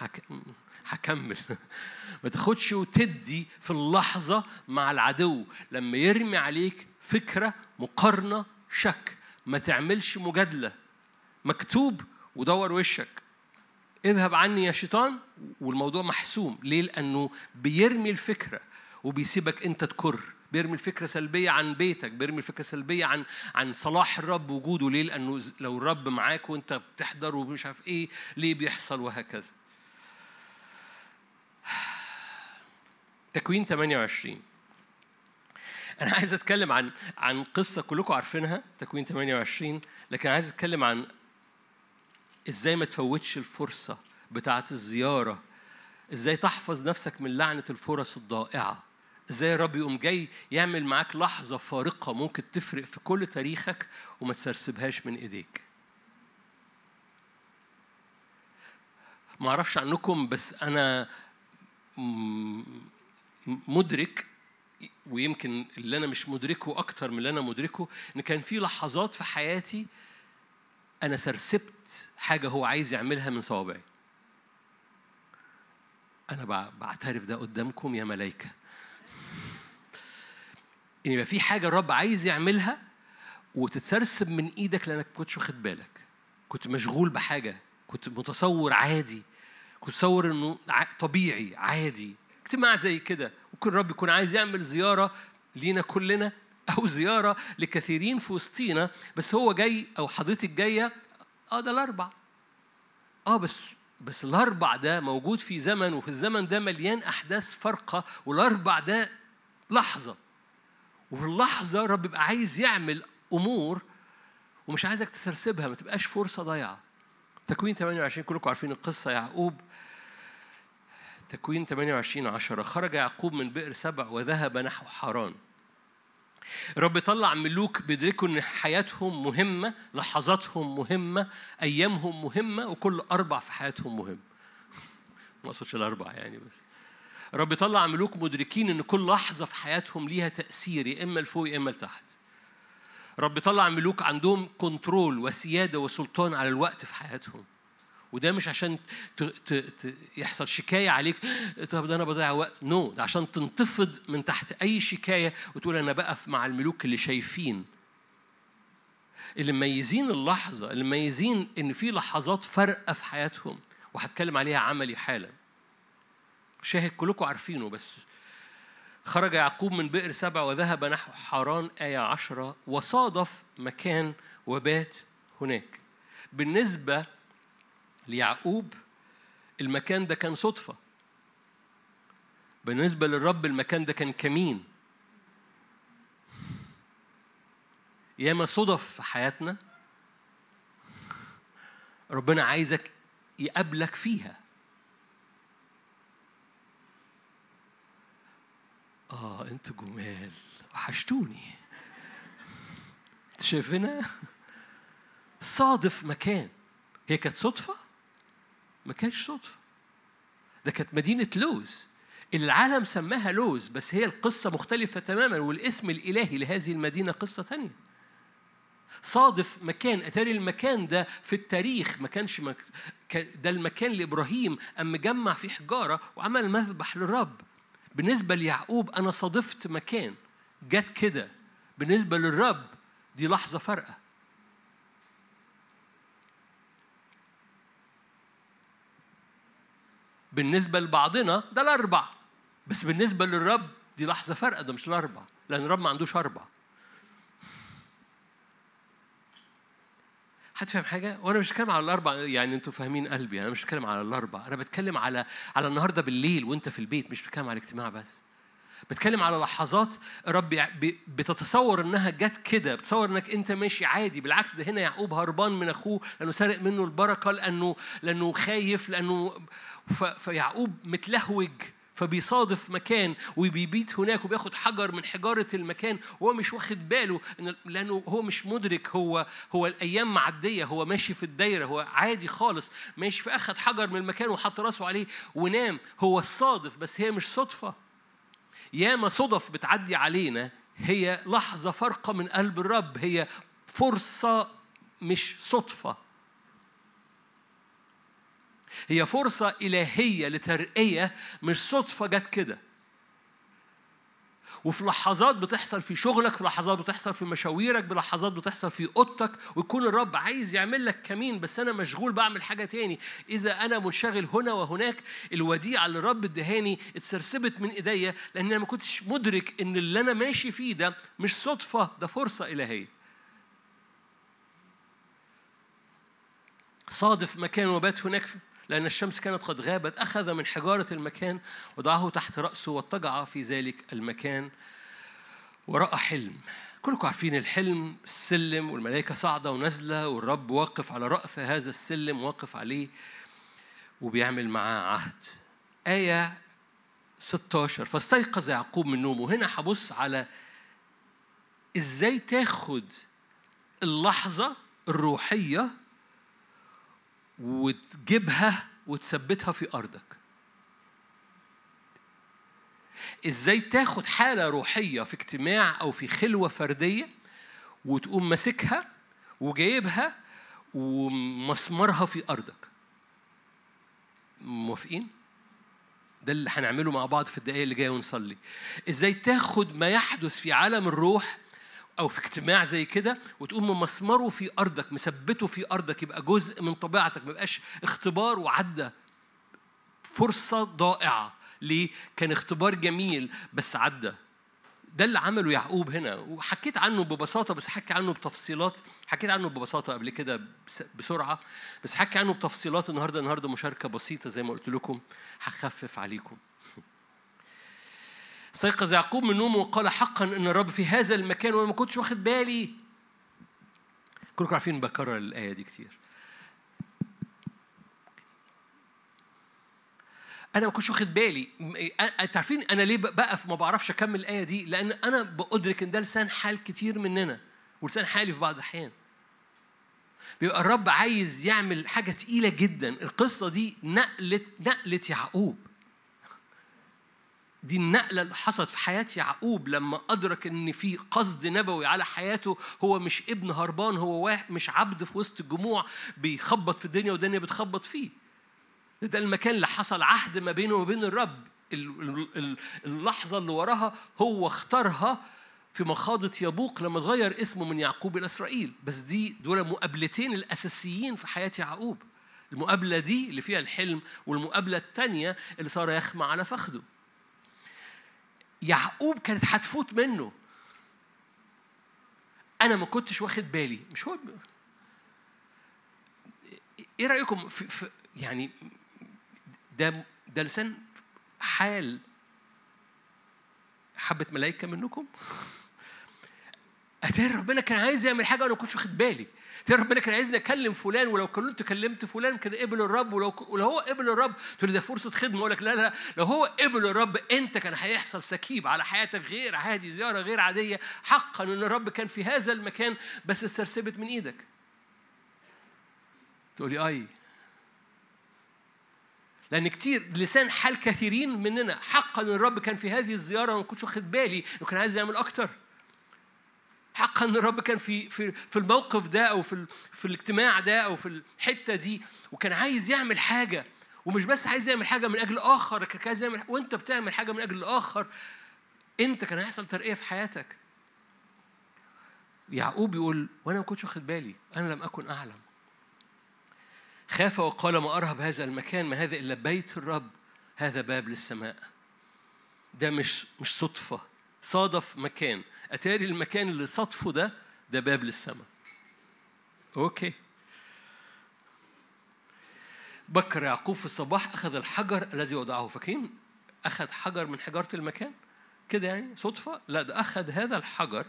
هكمل. <laughs> ما تاخدش وتدي في اللحظة مع العدو. لما يرمي عليك فكرة مقارنة شك ما تعملش مجادلة. مكتوب ودور وشك. اذهب عني يا شيطان والموضوع محسوم. ليه؟ لأنه بيرمي الفكرة وبيسيبك أنت تكر. بيرمي الفكرة سلبية عن بيتك بيرمي الفكرة سلبية عن عن صلاح الرب وجوده. ليه؟ لأنه لو الرب معاك وأنت بتحضر ومش عارف إيه ليه بيحصل وهكذا؟ تكوين 28 أنا عايز أتكلم عن عن قصة كلكم عارفينها تكوين 28 لكن عايز أتكلم عن إزاي ما تفوتش الفرصة بتاعة الزيارة. إزاي تحفظ نفسك من لعنة الفرص الضائعة. إزاي الرب يقوم جاي يعمل معاك لحظة فارقة ممكن تفرق في كل تاريخك وما تسرسبهاش من إيديك. ما أعرفش عنكم بس أنا مدرك ويمكن اللي أنا مش مدركه أكتر من اللي أنا مدركه إن كان في لحظات في حياتي أنا سرسبت حاجة هو عايز يعملها من صوابعي. أنا بعترف ده قدامكم يا ملائكه إن يبقى في حاجة الرب عايز يعملها وتتسرسب من إيدك لأنك ما كنتش واخد بالك. كنت مشغول بحاجة. كنت متصور عادي. كنت متصور إنه طبيعي عادي. اجتماع زي كده. ممكن الرب يكون عايز يعمل زيارة لينا كلنا أو زيارة لكثيرين في وسطينا بس هو جاي أو حضرتك جاية آه ده الأربع. آه بس بس الأربع ده موجود في زمن وفي الزمن ده مليان أحداث فارقة والأربع ده لحظة. وفي اللحظة رب يبقى عايز يعمل أمور ومش عايزك تسرسبها ما تبقاش فرصة ضايعة. تكوين 28 كلكم عارفين القصة. يعقوب تكوين 28 10 خرج يعقوب من بئر سبع وذهب نحو حران رب طلع ملوك بيدركوا إن حياتهم مهمة لحظاتهم مهمة أيامهم مهمة وكل أربع في حياتهم مهم. ما أقصدش الأربع يعني بس. رب يطلع ملوك مدركين إن كل لحظة في حياتهم ليها تأثير يا إما لفوق يا إما لتحت. رب يطلع ملوك عندهم control وسيادة وسلطان على الوقت في حياتهم. وده مش عشان. يحصل شكاية عليك طب ده أنا بضيع وقت no no. ده عشان تنتفض من تحت أي شكاية وتقول أنا بقف مع الملوك اللي شايفين اللي مميزين اللحظة اللي مميزين إن في لحظات فارقه في حياتهم وهتكلم عليها عملي حالا شاهد كلكم عارفينه بس خرج يعقوب من بئر سبع وذهب نحو حران آية عشرة وصادف مكان وبات هناك بالنسبة ليعقوب المكان ده كان صدفة. بالنسبة للرب المكان ده كان كمين. ياما صدف في حياتنا ربنا عايزك يقابلك فيها. آه أنتوا جمال. وحشتوني. شايفينها صادف مكان. هي كانت صدفة؟ ما كانتش صدفة. ده كانت مدينة لوز. العالم سماها لوز بس هي القصة مختلفة تماما والاسم الإلهي لهذه المدينة قصة تانية. صادف مكان أتاري المكان ده في التاريخ. ما كانش مك... ده المكان لإبراهيم اما جمع فيه حجارة وعمل مذبح للرب. بالنسبة ليعقوب أنا صادفت مكان. جت كده. بالنسبة للرب دي لحظة فارقه بالنسبة لبعضنا ده الأربع. بس بالنسبة للرب دي لحظة فارقه ده مش الأربع. لأن الرب ما عندوش أربع. حد فاهم حاجة؟ وأنا مش بتكلم على الأربع يعني أنتوا فاهمين قلبي. أنا مش بتكلم على الأربع. أنا بتكلم على على النهارده بالليل وأنت في البيت مش بتكلم على الاجتماع بس. بتكلم على لحظات رب بتتصور إنها جت كده بتصور إنك أنت ماشي عادي. بالعكس ده هنا يعقوب هربان من أخوه لأنه سارق منه البركة لأنه لأنه خايف لأنه فيعقوب متلهوج فبيصادف مكان وبيبيت هناك وبياخد حجر من حجارة المكان وهو مش واخد باله لأنه هو مش مدرك هو هو الأيام معدية هو ماشي في الدايرة هو عادي خالص ماشي فأخد حجر من المكان وحط راسه عليه ونام. هو الصادف بس هي مش صدفة. ياما صدف بتعدي علينا هي لحظة فارقة من قلب الرب هي فرصة مش صدفة. هي فرصة إلهية لترقية مش صدفة جت كده. وفي لحظات بتحصل في شغلك في لحظات بتحصل في مشاويرك بلحظات بتحصل في أوضتك ويكون الرب عايز يعمل لك كمين بس أنا مشغول بعمل حاجة تاني. إذا أنا منشغل هنا وهناك الوديعة اللي الرب ادهاني اتسرسبت من إيديا لأن أنا ما كنتش مدرك إن اللي أنا ماشي فيه ده مش صدفة ده فرصة إلهية. صادف مكان وبات هناك لأن الشمس كانت قد غابت أخذ من حجارة المكان وضعه تحت رأسه واضطجع في ذلك المكان ورأى حلم. كلكم عارفين الحلم السلم والملائكة صاعدة ونازلة والرب واقف على رأس هذا السلم واقف عليه وبيعمل معاه عهد. آية 16 فاستيقظ يعقوب من نومه. هنا هبص على إزاي تاخد اللحظة الروحية وتجيبها وتثبتها في أرضك. إزاي تاخد حالة روحية في اجتماع أو في خلوة فردية وتقوم ماسكها وجايبها ومسمرها في أرضك. موافقين؟ ده اللي هنعمله مع بعض في الدقايق اللي جاية ونصلي. إزاي تاخد ما يحدث في عالم الروح أو في اجتماع زي كده وتقوم ممسمره في أرضك مثبته في أرضك يبقى جزء من طبيعتك ما يبقاش اختبار وعدى فرصة ضائعة. ليه؟ كان اختبار جميل بس عدى ده اللي عمله يعقوب هنا. وحكيت عنه ببساطة بس حكي عنه بتفصيلات. حكيت عنه ببساطة قبل كده بسرعة. بس حكي عنه بتفصيلات النهاردة. النهاردة مشاركة بسيطة زي ما قلت لكم. هخفف عليكم. <laughs> استيقظ يعقوب من نومه وقال حقا إن الرب في هذا المكان وأنا ما كنتش واخد بالي. كلكم عارفين بكرر الآية دي كتير. أنا ما كنتش واخد بالي. أنت عارفين أنا ليه بقف ما بعرفش أكمل الآية دي؟ لأن أنا بأدرك إن ده لسان حال كتير مننا ولسان حالي في بعض الأحيان. بيبقى الرب عايز يعمل حاجة تقيلة جدا. القصة دي نقلت نقلت يعقوب. دي النقلة اللي حصلت في حياة يعقوب لما أدرك إن في قصد نبوي على حياته. هو مش ابن هربان هو واحد مش عبد في وسط الجموع بيخبط في الدنيا والدنيا بتخبط فيه. ده المكان اللي حصل عهد ما بينه وبين الرب. اللحظة اللي وراها هو اختارها في مخاضة يبوق لما اتغير اسمه من يعقوب إلى إسرائيل. بس دي دول مقابلتين الأساسيين في حياة يعقوب. المقابلة دي اللي فيها الحلم والمقابلة الثانية اللي صار يخمع على فخده. يعقوب كانت هتفوت منه. أنا ما كنتش واخد بالي. مش هو إيه رأيكم في, في يعني ده ده لسان حال حبة ملائكة منكم؟ <laughs> أتاري ربنا كان عايز يعمل حاجة وأنا ما كنتش واخد بالي. ترى ربنا كان عايزني أكلم فلان ولو كنت كلمت فلان كان قبل الرب ولو ولو هو قبل الرب. تقول ده فرصة خدمة. أقول لك لا لا لو هو قبل الرب أنت كان هيحصل سكيب على حياتك غير عادي زيارة غير عادية. حقا إن الرب كان في هذا المكان بس استرسبت من إيدك. تقولي آي. لأن كتير لسان حال كثيرين مننا حقا الرب كان في هذه الزيارة وما كنتش واخد بالي انه كان عايز يعمل أكتر. حقا الرب كان في في في الموقف ده أو في في الاجتماع ده أو في الحتة دي وكان عايز يعمل حاجة ومش بس عايز يعمل حاجة من أجل اخر كان عايز يعمل وأنت بتعمل حاجة من أجل الآخر أنت كان هيحصل ترقية في حياتك. يعقوب يقول وأنا ما كنتش واخد بالي أنا لم أكن أعلم. خاف وقال ما أرهب هذا المكان ما هذا إلا بيت الرب هذا باب للسماء. ده مش مش صدفة صادف مكان. أتاري المكان اللي صدفه ده ده باب للسماء. أوكي. بكر يعقوب في الصباح أخذ الحجر الذي وضعه. فاكرين؟ أخذ حجر من حجارة المكان؟ كده يعني؟ صدفة؟ لا ده أخذ هذا الحجر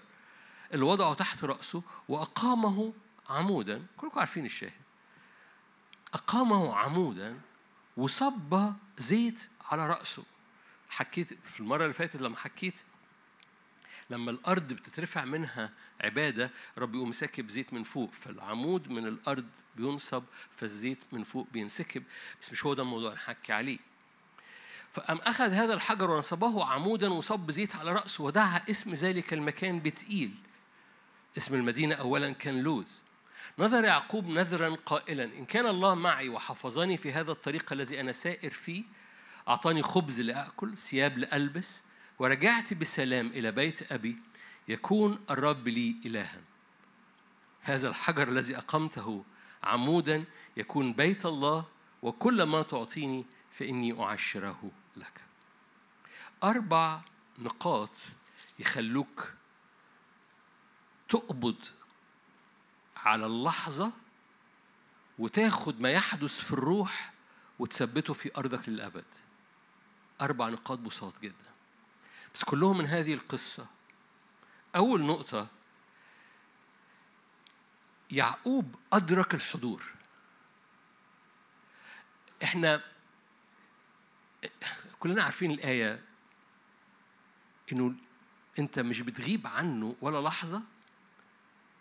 اللي وضعه تحت رأسه وأقامه عمودا. كلكم عارفين الشاهد. أقامه عمودا وصب زيت على رأسه. حكيت في المرة اللي فاتت لما حكيت لما الأرض بتترفع منها عبادة رب يقوم ساكب زيت من فوق فالعمود من الأرض بينصب فالزيت من فوق بينسكب. بس مش هو ده الموضوع اللي نحكي عليه. فقام أخذ هذا الحجر ونصبه عمودا وصب زيت على رأسه ودعا اسم ذلك المكان بتقيل. اسم المدينة أولا كان لوز. نظر يعقوب نذرا قائلا إن كان الله معي وحفظني في هذا الطريق الذي أنا سائر فيه أعطاني خبز لأكل ثياب لألبس ورجعت بسلام إلى بيت أبي يكون الرب لي إلها. هذا الحجر الذي أقمته عمودا يكون بيت الله وكل ما تعطيني فإني أعشره لك. أربع نقاط يخلوك تقبض على اللحظة وتاخد ما يحدث في الروح وتثبته في أرضك للأبد. أربع نقاط بساط جدا. بس كلهم من هذه القصة. أول نقطة يعقوب أدرك الحضور. إحنا كلنا عارفين الآية إنه أنت مش بتغيب عنه ولا لحظة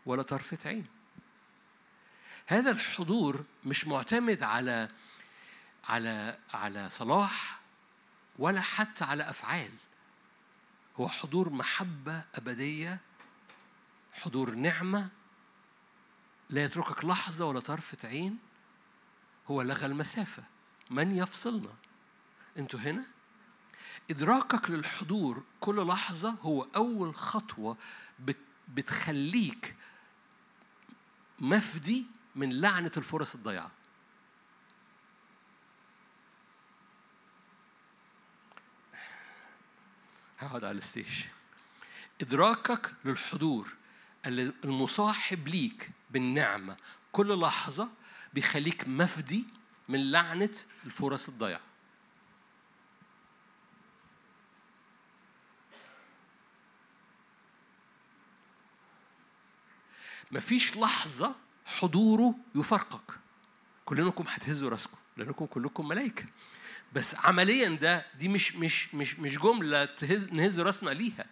ولا طرفة عين. هذا الحضور مش معتمد على على على صلاح ولا حتى على أفعال. هو حضور محبة أبدية حضور نعمة لا يتركك لحظة ولا طرفة عين. هو لغى المسافة. من يفصلنا؟ أنتوا هنا؟ إدراكك للحضور كل لحظة هو أول خطوة بتخليك مفدي من لعنة الفرص الضيعة. هقعد على الستيج. إدراكك للحضور المصاحب ليك بالنعمة كل لحظة بيخليك مفدي من لعنة الفرص الضيعة مفيش لحظة حضوره يفرقك كلكم هتهزوا راسكم لأنكم كلكم ملائكة بس عمليا ده دي مش مش مش مش جملة تهز نهز راسنا ليها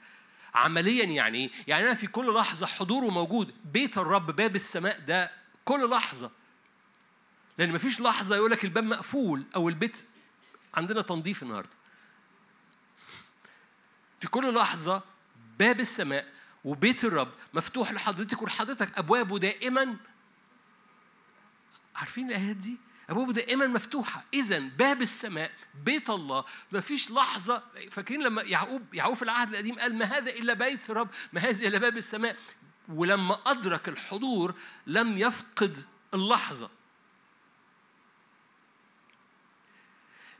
عمليا يعني إيه؟ يعني أنا في كل لحظة حضوره موجود بيت الرب باب السماء ده كل لحظة لأن مفيش لحظة يقول لك الباب مقفول أو البيت عندنا تنظيف النهارده في كل لحظة باب السماء وبيت الرب مفتوح لحضرتك ولحضرتك أبوابه دائما عارفين الآيات دي؟ أبوابه دائما مفتوحة. إذا باب السماء بيت الله. ما فيش لحظة فاكرين لما يعقوب يعقوب في العهد القديم قال ما هذا إلا بيت رب ما هذا إلا باب السماء. ولما أدرك الحضور لم يفقد اللحظة.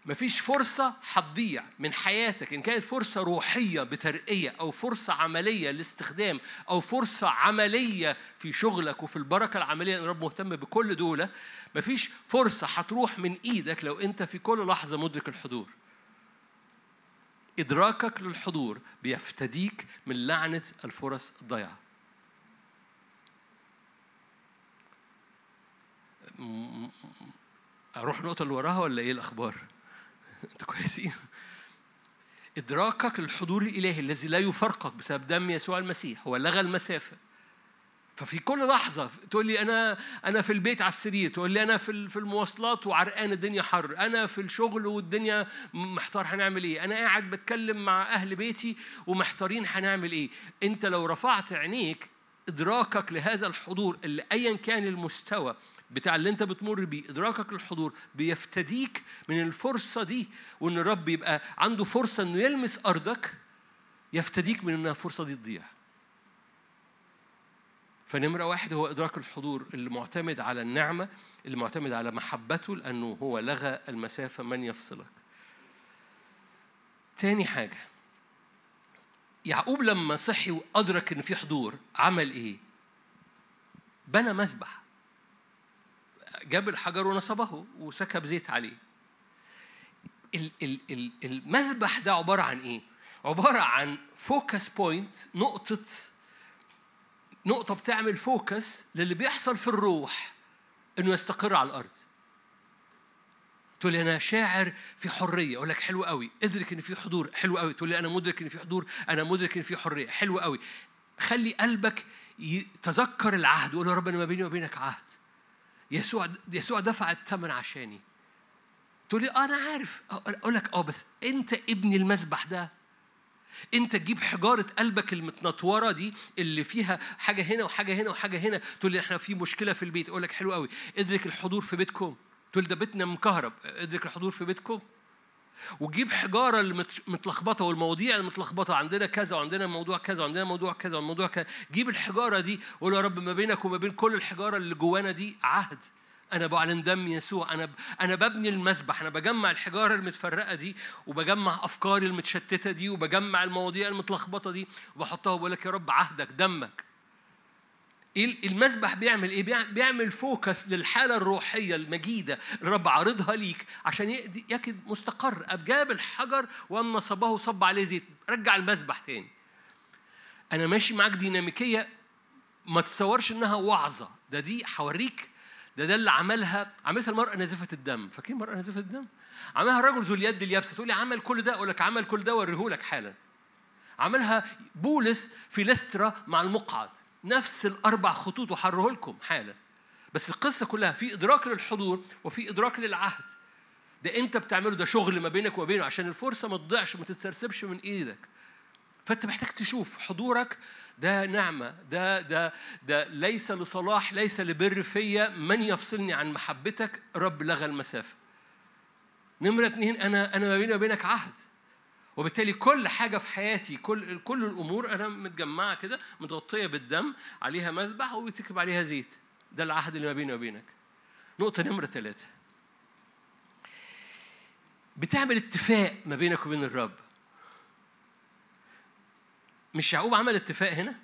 مفيش فرصة هتضيع من حياتك. إن كانت فرصة روحية بترقية أو فرصة عملية لاستخدام أو فرصة عملية في شغلك وفي البركة العملية لأن الرب مهتم بكل دول مفيش فرصة هتروح من إيدك لو أنت في كل لحظة مدرك الحضور. إدراكك للحضور بيفتديك من لعنة الفرص الضيعة أروح النقطة اللي وراها ولا إيه الأخبار؟ <laughs> أنتوا كويسين؟ إدراكك للحضور الإلهي الذي لا يفرقك بسبب دم يسوع المسيح هو لغى المسافة. ففي كل لحظة تقول لي أنا أنا في البيت على السرير تقول لي أنا في في المواصلات وعرقان الدنيا حر أنا في الشغل والدنيا محتار هنعمل إيه؟ أنا قاعد بتكلم مع أهل بيتي ومحتارين هنعمل إيه؟ أنت لو رفعت عينيك إدراكك لهذا الحضور اللي أيا كان المستوى بتاع اللي انت بتمر بيه إدراكك للحضور بيفتديك من الفرصة دي وإن الرب يبقى عنده فرصة إنه يلمس أرضك يفتديك من ان الفرصه دي تضيع. فنمرة واحد هو إدراك الحضور اللي معتمد على النعمة اللي معتمد على محبته لأنه هو لغى المسافة من يفصلك. تاني حاجة يعقوب لما صحي وأدرك إن في حضور عمل إيه؟ بنى مذبح. جاب الحجر ونصبه وسكب زيت عليه المذبح ده عبارة عن إيه؟ عبارة عن focus point نقطة نقطة بتعمل فوكس للي بيحصل في الروح إنه يستقر على الأرض. تقول لي أنا شاعر في حرية، أقول لك حلو قوي، ادرك إن في حضور، حلو قوي، تقول لي أنا مدرك إن في حضور، أنا مدرك إن في حرية، حلو قوي. خلي قلبك يتذكر العهد، وقول يا رب أنا ما بيني وبينك عهد. يسوع يسوع دفع الثمن عشاني. تقول لي آه أنا عارف. أقول لك آه بس أنت ابن المسبح ده. أنت تجيب حجارة قلبك المتنطورة دي اللي فيها حاجة هنا وحاجة هنا وحاجة هنا. تقول لي إحنا في مشكلة في البيت. أقول لك حلو قوي ادرك الحضور في بيتكم. تقول ده بيتنا مكهرب. ادرك الحضور في بيتكم. وجيب حجارة المتلخبطه والمواضيع المتلخبطه عندنا كذا وعندنا موضوع كذا وعندنا موضوع كذا وموضوع كذا. جيب الحجارة دي وقول يا رب ما بينك وما بين كل الحجارة اللي جوانا دي عهد. أنا بعلن دم يسوع. أنا أنا ببني المسبح. أنا بجمع الحجارة المتفرقة دي وبجمع أفكاري المتشتتة دي وبجمع المواضيع المتلخبطة دي وبحطها وبقول لك يا رب عهدك دمك. المسبح بيعمل إيه؟ بيعمل فوكس للحالة الروحية المجيدة. الرب عارضها ليك عشان يكد مستقر. جاب الحجر واما صبه صب عليه زيت. رجع المسبح تاني. أنا ماشي معاك ديناميكية. ما تتصورش إنها وعظة. ده دي هوريك ده ده اللي عملها. عملتها المرأة نازفة الدم. فاكرين المرأة نازفة الدم؟ عملها الرجل ذو اليد اليابسة. تقول لي عمل كل ده؟ أقول لك عمل كل ده أوريهولك حالا. عملها بولس في لسترا مع المقعد. نفس الأربع خطوط وحره لكم حالا. بس القصة كلها في إدراك للحضور وفي إدراك للعهد. ده أنت بتعمله ده شغل ما بينك وبينه عشان الفرصة ما تضيعش وما تتسرسبش من إيدك. فأنت محتاج تشوف حضورك ده نعمة ده ده ده ليس لصلاح ليس لبر فيا من يفصلني عن محبتك. رب لغى المسافة. نمرة اتنين أنا أنا ما بيني وبينك عهد. وبالتالي كل حاجة في حياتي كل كل الأمور أنا متجمعة كده متغطية بالدم عليها مذبح وبيتكب عليها زيت. ده العهد اللي ما بيني وبينك. نقطة نمرة ثلاثة بتعمل اتفاق ما بينك وبين الرب. مش يعقوب عمل اتفاق هنا؟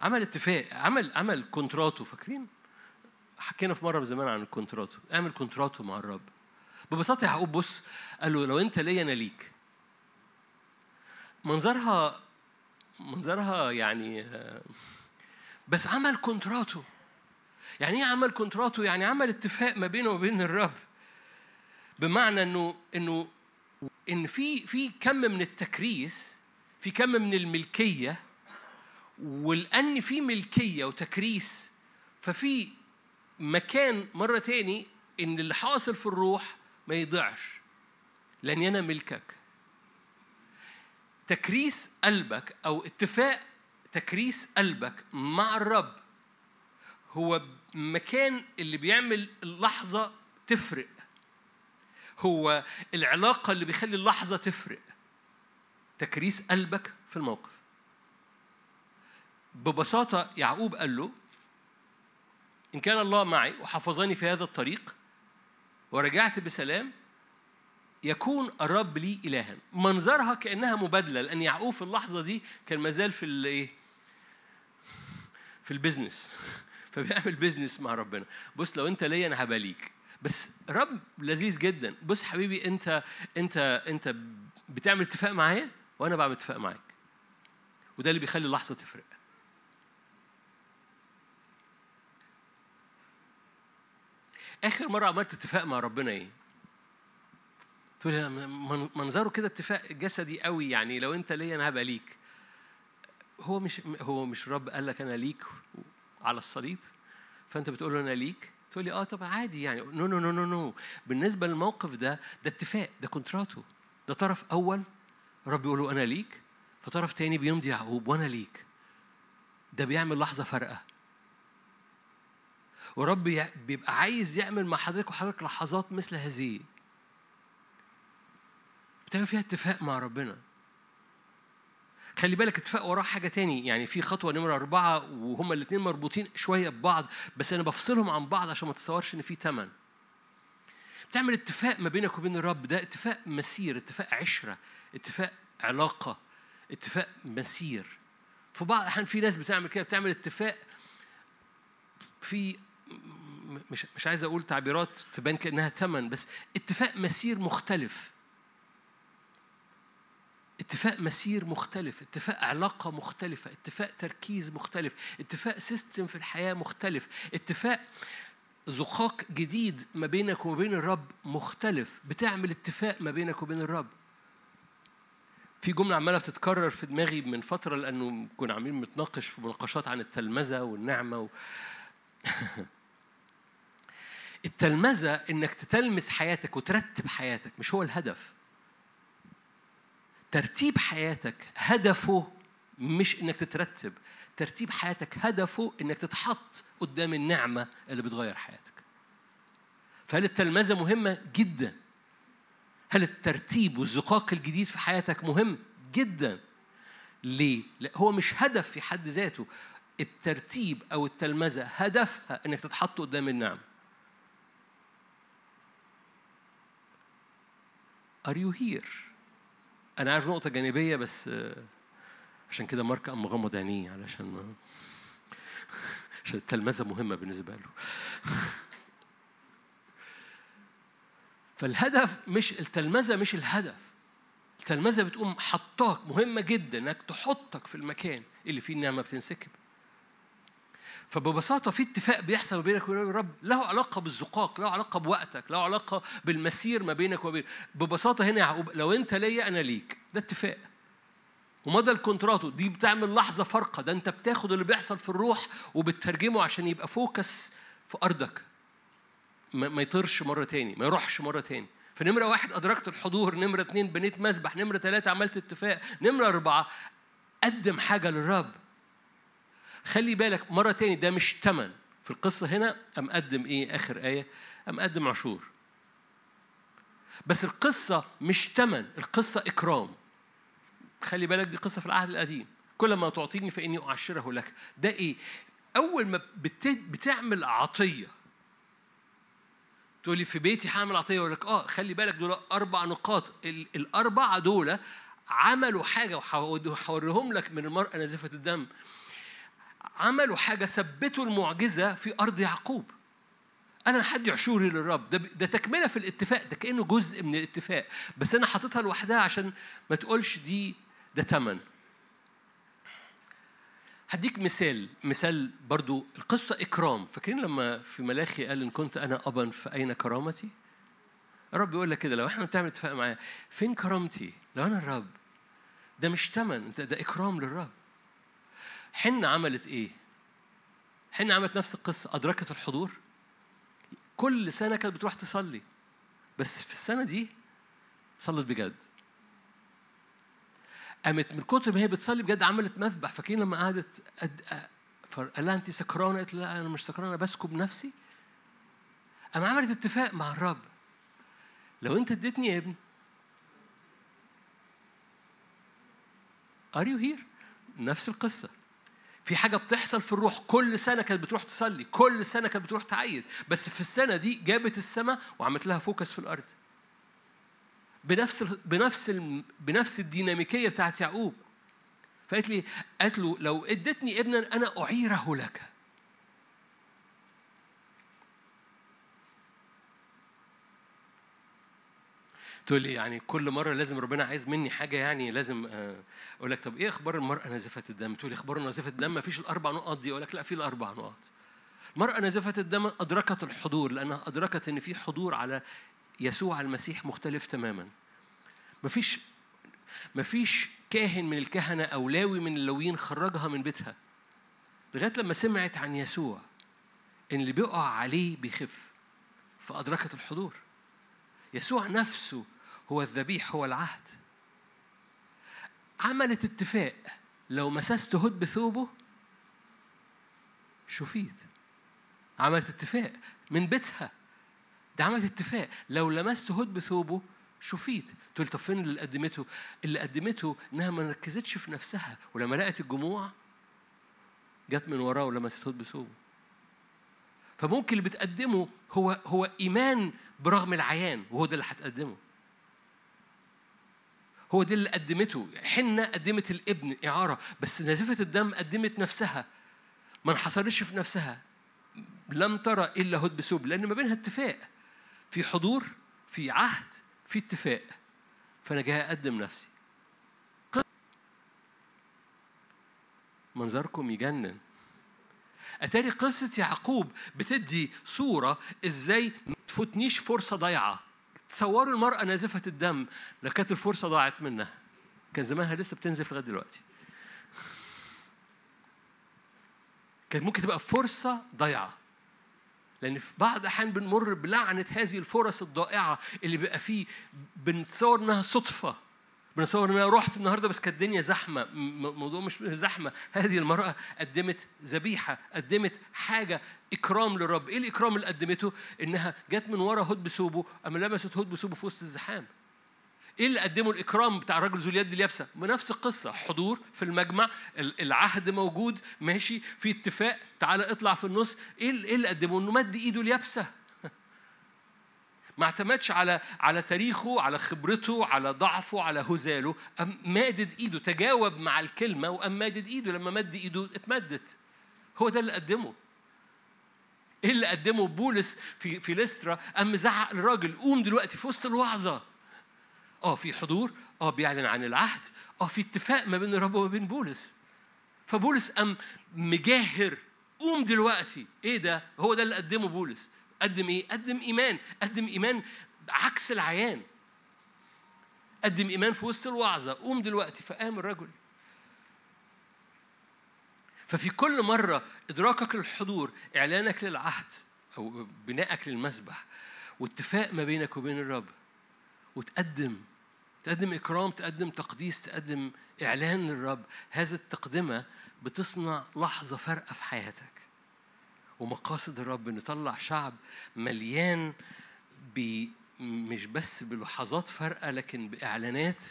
عمل اتفاق عمل عمل كونتراتو فاكرين؟ حكينا في مرة زمان عن الكونتراتو اعمل كونتراتو مع الرب. ببساطة يعقوب بص قال له لو أنت ليا أنا ليك. منظرها منظرها يعني بس عمل كونتراتو يعني إيه عمل كونتراتو يعني عمل اتفاق ما بينه وبين الرب. بمعنى إنه إنه إن في في كم من التكريس في كم من الملكية ولان في ملكية وتكريس ففي مكان مرة تاني إن اللي حاصل في الروح ما يضيعش. لأني أنا ملكك. تكريس قلبك أو اتفاق تكريس قلبك مع الرب هو مكان اللي بيعمل اللحظة تفرق. هو العلاقة اللي بيخلي اللحظة تفرق. تكريس قلبك في الموقف. ببساطة يعقوب قال له إن كان الله معي وحفظني في هذا الطريق ورجعت بسلام يكون الرب لي إلها. منظرها كأنها مبادلة لأن يعقوب في اللحظة دي كان مازال في الإيه في ال business <laughs> فبيعمل business مع ربنا. بص لو أنت ليا أنا هبقى ليك. بس رب لذيذ جدا. بص حبيبي أنت أنت أنت بتعمل اتفاق معايا وأنا بعمل اتفاق معاك. وده اللي بيخلي اللحظة تفرق. آخر مرة عملت اتفاق مع ربنا إيه؟ تقول منظره كده اتفاق جسدي قوي يعني لو أنت ليا أنا هبقى ليك. هو مش هو مش رب قال لك أنا ليك على الصليب؟ فأنت بتقول له أنا ليك؟ تقول لي آه طب عادي يعني. no no no no no بالنسبة للموقف ده ده اتفاق ده كونتراتو ده طرف أول رب يقول له أنا ليك فطرف تاني بيمضي يعقوب وأنا ليك. ده بيعمل لحظة فارقة. ورب بيبقى عايز يعمل مع حضرتك وحضرتك لحظات مثل هذه. بتعمل فيها اتفاق مع ربنا. خلي بالك اتفاق وراه حاجة تاني. يعني في خطوة نمرة أربعة وهما الاتنين مربوطين شوية ببعض بس أنا بفصلهم عن بعض عشان ما تتصورش إن في تمن. بتعمل اتفاق ما بينك وبين الرب. ده اتفاق مسير اتفاق عشرة اتفاق علاقة اتفاق مسير. في بعض الأحيان في ناس بتعمل كده بتعمل اتفاق في مش مش عايز أقول تعبيرات تبان كأنها تمن بس اتفاق مسير مختلف. اتفاق مسير مختلف اتفاق علاقة مختلفة اتفاق تركيز مختلف اتفاق سيستم في الحياة مختلف اتفاق زقاق جديد ما بينك وما بين الرب مختلف. بتعمل اتفاق ما بينك وبين الرب. في جملة عمالة بتتكرر في دماغي من فترة لأنه كنا عاملين بنتناقش في مناقشات عن التلمذة والنعمة و... <laughs> التلمذة إنك تتلمس حياتك وترتب حياتك مش هو الهدف. ترتيب حياتك هدفه مش إنك تترتب ترتيب حياتك هدفه إنك تتحط قدام النعمة اللي بتغير حياتك. فهل التلمذة مهمة؟ جدا. هل الترتيب والزقاق الجديد في حياتك مهم؟ جدا. ليه؟ لا هو مش هدف في حد ذاته. الترتيب أو التلمذة هدفها إنك تتحط قدام النعمة. Are you here? أنا عارف نقطة جانبية بس عشان كده مارك قام مغمض عينيه علشان <laughs> عشان التلمذة مهمة بالنسبة له. <laughs> فالهدف مش التلمذة مش الهدف. التلمذة بتقوم حطاك مهمة جدا إنك تحطك في المكان اللي فيه النعمة بتنسكب. فببساطة في اتفاق بيحصل ما بينك وبين الرب له علاقة بالزقاق له علاقة بوقتك له علاقة بالمسير ما بينك وبين ببساطة هنا يعقوب لو أنت ليا أنا ليك. ده اتفاق. ومدى الكونتراتو دي بتعمل لحظة فارقة ده أنت بتاخد اللي بيحصل في الروح وبتترجمه عشان يبقى focus في أرضك. ما يطيرش مرة تاني ما يروحش مرة تاني. فنمرة واحد أدركت الحضور نمرة اتنين بنيت مذبح نمرة ثلاثة عملت اتفاق نمرة أربعة قدم حاجة للرب. خلي بالك مرة تاني ده مش تمن. في القصة هنا أم قدم إيه؟ آخر آية. أم قدم عشور بس القصة مش تمن القصة إكرام. خلي بالك دي قصة في العهد القديم. كل ما تعطيني فإني أعشره لك. ده إيه؟ أول ما بتعمل عطية. تقول لي في بيتي هعمل عطية أقول لك آه خلي بالك دول أربع نقاط. الأربعة دول عملوا حاجة وهوريهم لك من المرأة نازفة الدم. عملوا حاجة ثبتوا المعجزة في أرض يعقوب. أنا حد عشوري للرب. ده, ده تكملة في الاتفاق. ده كأنه جزء من الاتفاق. بس أنا حاططها لوحدها عشان ما تقولش دي ده تمن. هديك مثال. مثال برضو. القصة إكرام. فاكرين لما في ملاخي قال إن كنت أنا أبا فأين كرامتي؟ الرب يقول لك كده. لو إحنا بنعمل اتفاق معاه. فين كرامتي؟ لو أنا الرب. ده مش تمن. ده إكرام للرب. حنة عملت إيه؟ حنة عملت نفس القصة أدركت الحضور. كل سنة كانت بتروح تصلي بس في السنة دي صلت بجد. قامت من كتر ما هي بتصلي بجد عملت مذبح. فاكرين لما قعدت قد فقال لها أنت سكرانة؟ قالت لا أنا مش سكرانة بسكب نفسي. قام عملت اتفاق مع الرب. لو أنت اديتني ابن are you here نفس القصة. في حاجة بتحصل في الروح كل سنة كانت بتروح تصلي كل سنة كانت بتروح تعيد بس في السنة دي جابت السماء وعملت لها focus في الأرض. بنفس ال بنفس ال بنفس الديناميكية بتاعت يعقوب. فقالت لي قالت له لو اديتني ابنا أنا أعيره لك. تقول لي يعني كل مرة لازم ربنا عايز مني حاجة يعني لازم آه، أقول لك طب إيه أخبار المرأة نازفه الدم؟ تقول لي أخبار نازفه الدم؟ ما فيش الأربع نقط دي. أقول لك لا في الأربع نقط. المراه نازفه الدم أدركت الحضور لأنها أدركت إن في حضور على يسوع المسيح مختلف تماما. مفيش مفيش كاهن من الكهنة أو لاوي من اللويين خرجها من بيتها. لغاية لما سمعت عن يسوع إن اللي بيقع عليه بيخف فأدركت الحضور. يسوع نفسه هو الذبيح هو العهد. عملت اتفاق لو مسست هد بثوبه شفيت. عملت اتفاق من بيتها. ده عملت اتفاق لو لمست هد بثوبه شفيت. تقول طب فين اللي قدمته؟ اللي قدمته إنها ما ركزتش في نفسها ولما لقت الجموع جت من وراه ولمست هد بثوبه فممكن اللي بتقدمه هو هو إيمان برغم العيان وهو ده اللي هتقدمه. هو ده اللي قدمته. حنة قدمت الابن إعارة بس نازفة الدم قدمت نفسها. ما انحصرتش في نفسها. لم ترى إلا هد بسوب لأن ما بينها اتفاق. في حضور في عهد في اتفاق. فأنا جاي أقدم نفسي. منظركم يجنن. أتاري قصة يعقوب بتدي صورة إزاي ما تفوتنيش فرصة ضايعة. تصوروا المرأة نازفة الدم لو كانت الفرصة ضاعت منها. كان زمانها لسه بتنزف لغاية دلوقتي. كانت ممكن تبقى فرصة ضايعة. لأن في بعض الأحيان بنمر بلعنة هذه الفرص الضائعة اللي بيبقى فيه بنتصور إنها صدفة. بنتصور ان أنا رحت النهارده بس كانت الدنيا زحمة الموضوع مش زحمة. هذه المرأة قدمت ذبيحة قدمت حاجة إكرام للرب. إيه الإكرام اللي قدمته؟ إنها جت من ورا هود بثوبه أما لمست هود بثوبه في وسط الزحام. إيه اللي قدمه؟ الإكرام بتاع الراجل ذو اليد اليابسة. بنفس القصة حضور في المجمع العهد موجود ماشي في اتفاق تعالى اطلع في النص. إيه اللي قدمه؟ إنه مد إيده اليابسة. ما اعتمدش على على تاريخه على خبرته على ضعفه على هزاله. أم مادد إيده تجاوب مع الكلمة وقام مادد إيده. لما مد إيده اتمدت. هو ده اللي قدمه. إيه اللي قدمه بولس في في لسترا قام زعق للراجل قوم دلوقتي في وسط الوعظة. آه في حضور. آه بيعلن عن العهد. آه في اتفاق ما بين الرب وما بين بولس. فبولس قام مجاهر. قوم دلوقتي. إيه ده؟ هو ده اللي قدمه بولس. قدم إيه؟ قدم إيمان، قدم إيمان عكس العيان. قدم إيمان في وسط الوعظة، قوم دلوقتي فقام الرجل. ففي كل مرة إدراكك للحضور إعلانك للعهد أو بنائك للمسبح واتفاق ما بينك وبين الرب وتقدم تقدم إكرام تقدم تقديس تقدم إعلان للرب هذا التقدمة بتصنع لحظة فارقة في حياتك ومقاصد الرب نطلع شعب مليان مش بس بلحظات فارقة لكن بإعلانات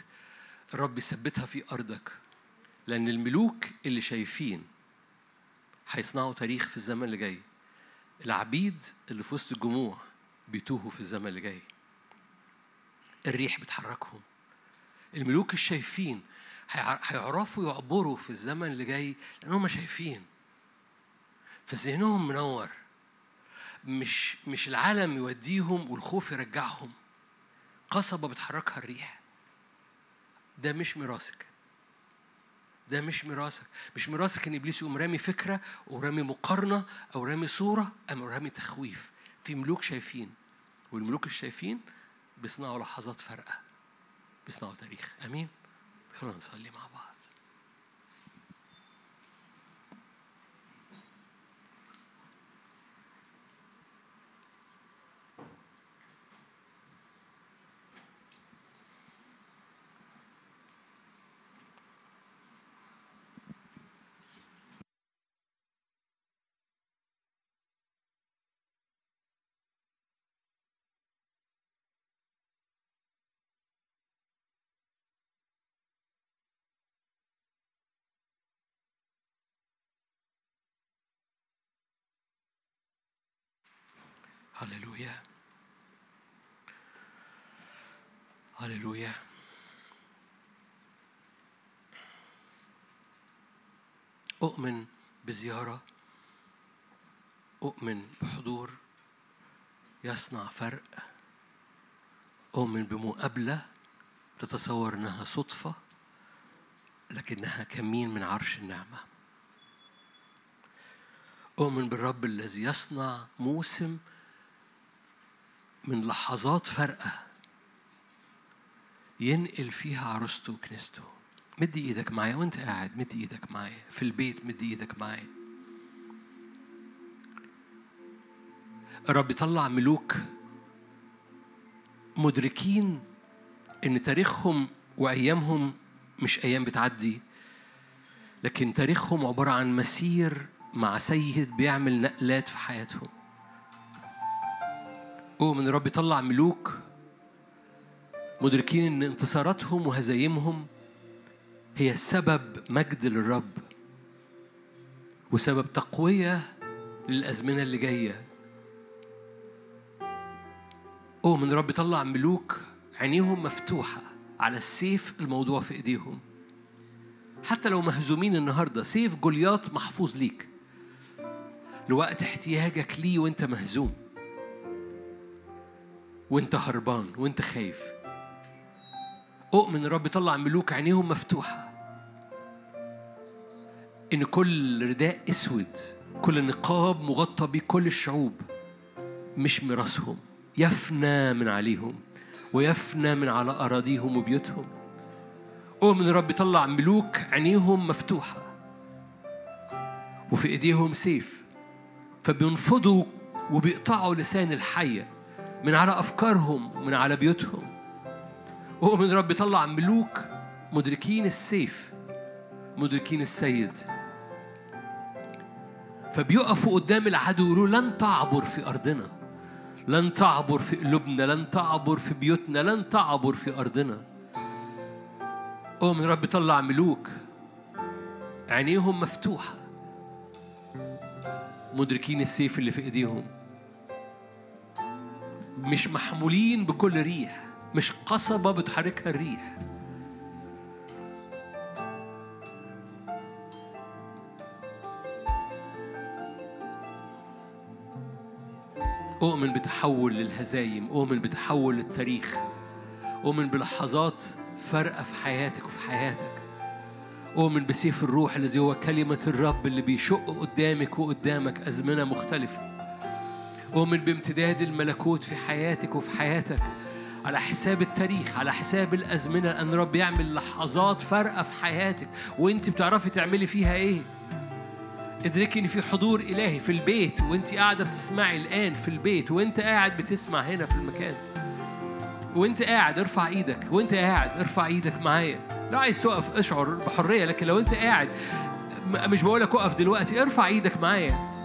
الرب يثبتها في أرضك. لأن الملوك اللي شايفين هيصنعوا تاريخ في الزمن اللي جاي. العبيد اللي في وسط الجموع بيتوهوا في الزمن اللي جاي. الريح بتحركهم. الملوك الشايفين هيعرفوا يعبروا في الزمن اللي جاي لأنهم شايفين. فذهنهم منور. مش مش العالم يوديهم والخوف يرجعهم. قصبة بتحركها الريح. ده مش ميراثك. ده مش ميراثك. مش ميراثك إن إبليس يقوم رامي فكرة ورامي مقارنة أو رامي صورة أو رامي تخويف. في ملوك شايفين والملوك الشايفين بيصنعوا لحظات فارقة بيصنعوا تاريخ. آمين؟ خلونا نصلي مع بعض. هللويا هللويا أؤمن بزيارة. أؤمن بحضور. يصنع فرق. أؤمن بمقابلة. تتصور إنها صدفة. لكنها كمين من عرش النعمة. أؤمن بالرب الذي يصنع موسم من لحظات فارقة ينقل فيها عروسته وكنيسته. مد إيدك معايا وأنت قاعد. مد إيدك معايا. في البيت مد إيدك معايا. الرب يطلع ملوك مدركين إن تاريخهم وأيامهم مش أيام بتعدي لكن تاريخهم عبارة عن مسير مع سيد بيعمل نقلات في حياتهم. من الرب يطلع ملوك مدركين إن انتصاراتهم وهزايمهم هي سبب مجد للرب وسبب تقوية للأزمنة اللي جاية. من الرب يطلع ملوك عينيهم مفتوحة على السيف الموضوع في إيديهم. حتى لو مهزومين النهاردة سيف جولياط محفوظ ليك. لوقت احتياجك ليه وانت مهزوم. وانت هربان وانت خايف. أؤمن الرب يطلع ملوك عينيهم مفتوحة. إن كل رداء أسود كل نقاب مغطى بيه كل الشعوب مش ميراثهم. يفنى من عليهم ويفنى من على أراضيهم وبيوتهم. أؤمن الرب يطلع ملوك عينيهم مفتوحة. وفي إيديهم سيف. فبينفضوا وبيقطعوا لسان الحية. من على أفكارهم ومن على بيوتهم. أؤمن الرب يطلع ملوك مدركين السيف مدركين السيد. فبيقفوا قدام العدو يقولوا لن تعبر في أرضنا لن تعبر في قلوبنا لن تعبر في بيوتنا لن تعبر في أرضنا. أؤمن رب يطلع ملوك عينيهم مفتوحة. مدركين السيف اللي في إيديهم. مش محمولين بكل ريح مش قصبة بتحركها الريح. أؤمن بتحول للهزايم أؤمن بتحول للتاريخ. أؤمن بلحظات فارقة في حياتك وفي حياتك. أؤمن بسيف الروح الذي هو كلمة الرب اللي بيشق قدامك وقدامك أزمنة مختلفة. أؤمن بامتداد الملكوت في حياتك وفي حياتك على حساب التاريخ على حساب الأزمنة أن رب يعمل لحظات فارقة في حياتك. وأنت بتعرفي تعملي فيها إيه؟ ادركي إن في حضور إلهي في البيت وأنت قاعدة بتسمعي الآن في البيت وأنت قاعد بتسمع هنا في المكان. وأنت قاعد ارفع إيدك. وأنت قاعد ارفع إيدك معايا. لو عايز تقف اشعر بحرية لكن لو أنت قاعد مش بقول لك اقف دلوقتي ارفع إيدك معايا.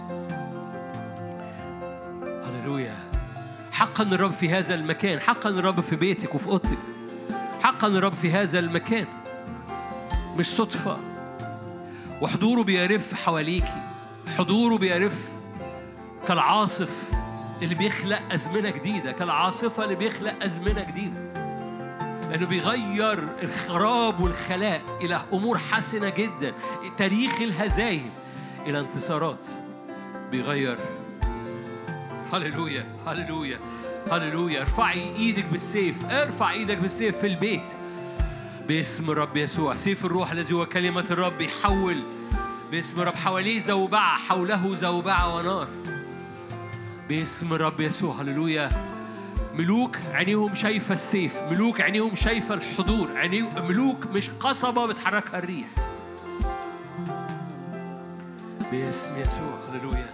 هللويا. حقا الرب في هذا المكان حقا الرب في بيتك وفي أوضتك. حقا الرب في هذا المكان. مش صدفة. وحضوره بيرف حواليكي. حضوره بيرف كالعاصف اللي بيخلق أزمنة جديدة. كالعاصفة اللي بيخلق أزمنة جديدة. لأنه بيغير الخراب والخلاء إلى أمور حسنة جدا. تاريخ الهزايم إلى انتصارات. بيغير هللويا هللويا هللويا. ارفعي إيدك بالسيف ارفع إيدك بالسيف في البيت. باسم الرب يسوع سيف الروح الذي هو كلمة الرب يحول باسم الرب حواليه زوبعة حوله زوبعة ونار. باسم الرب يسوع هللويا. ملوك عينيهم شايفة السيف ملوك عينيهم شايفة الحضور. ملوك مش قصبة بتحركها الريح. باسم يسوع هللويا.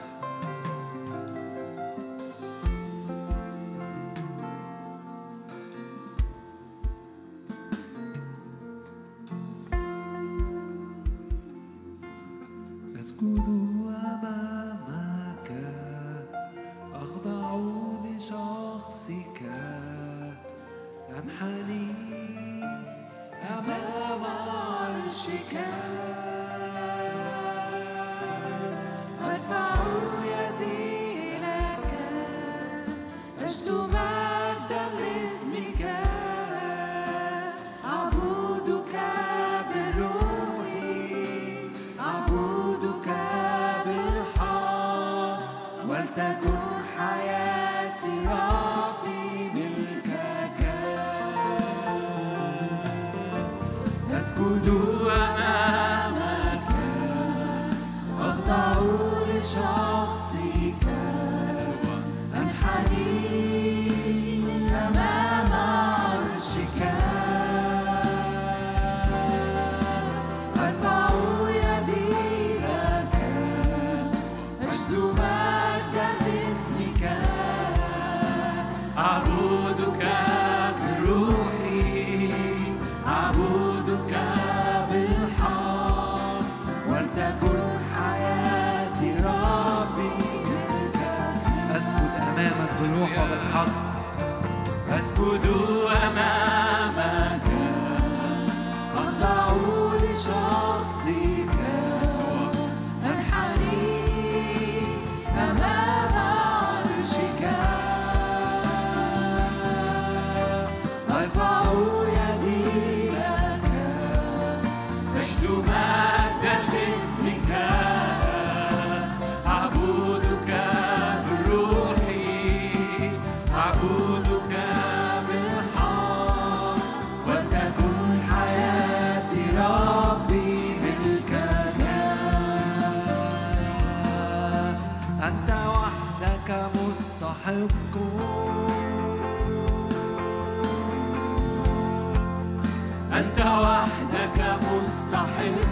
tudo. time.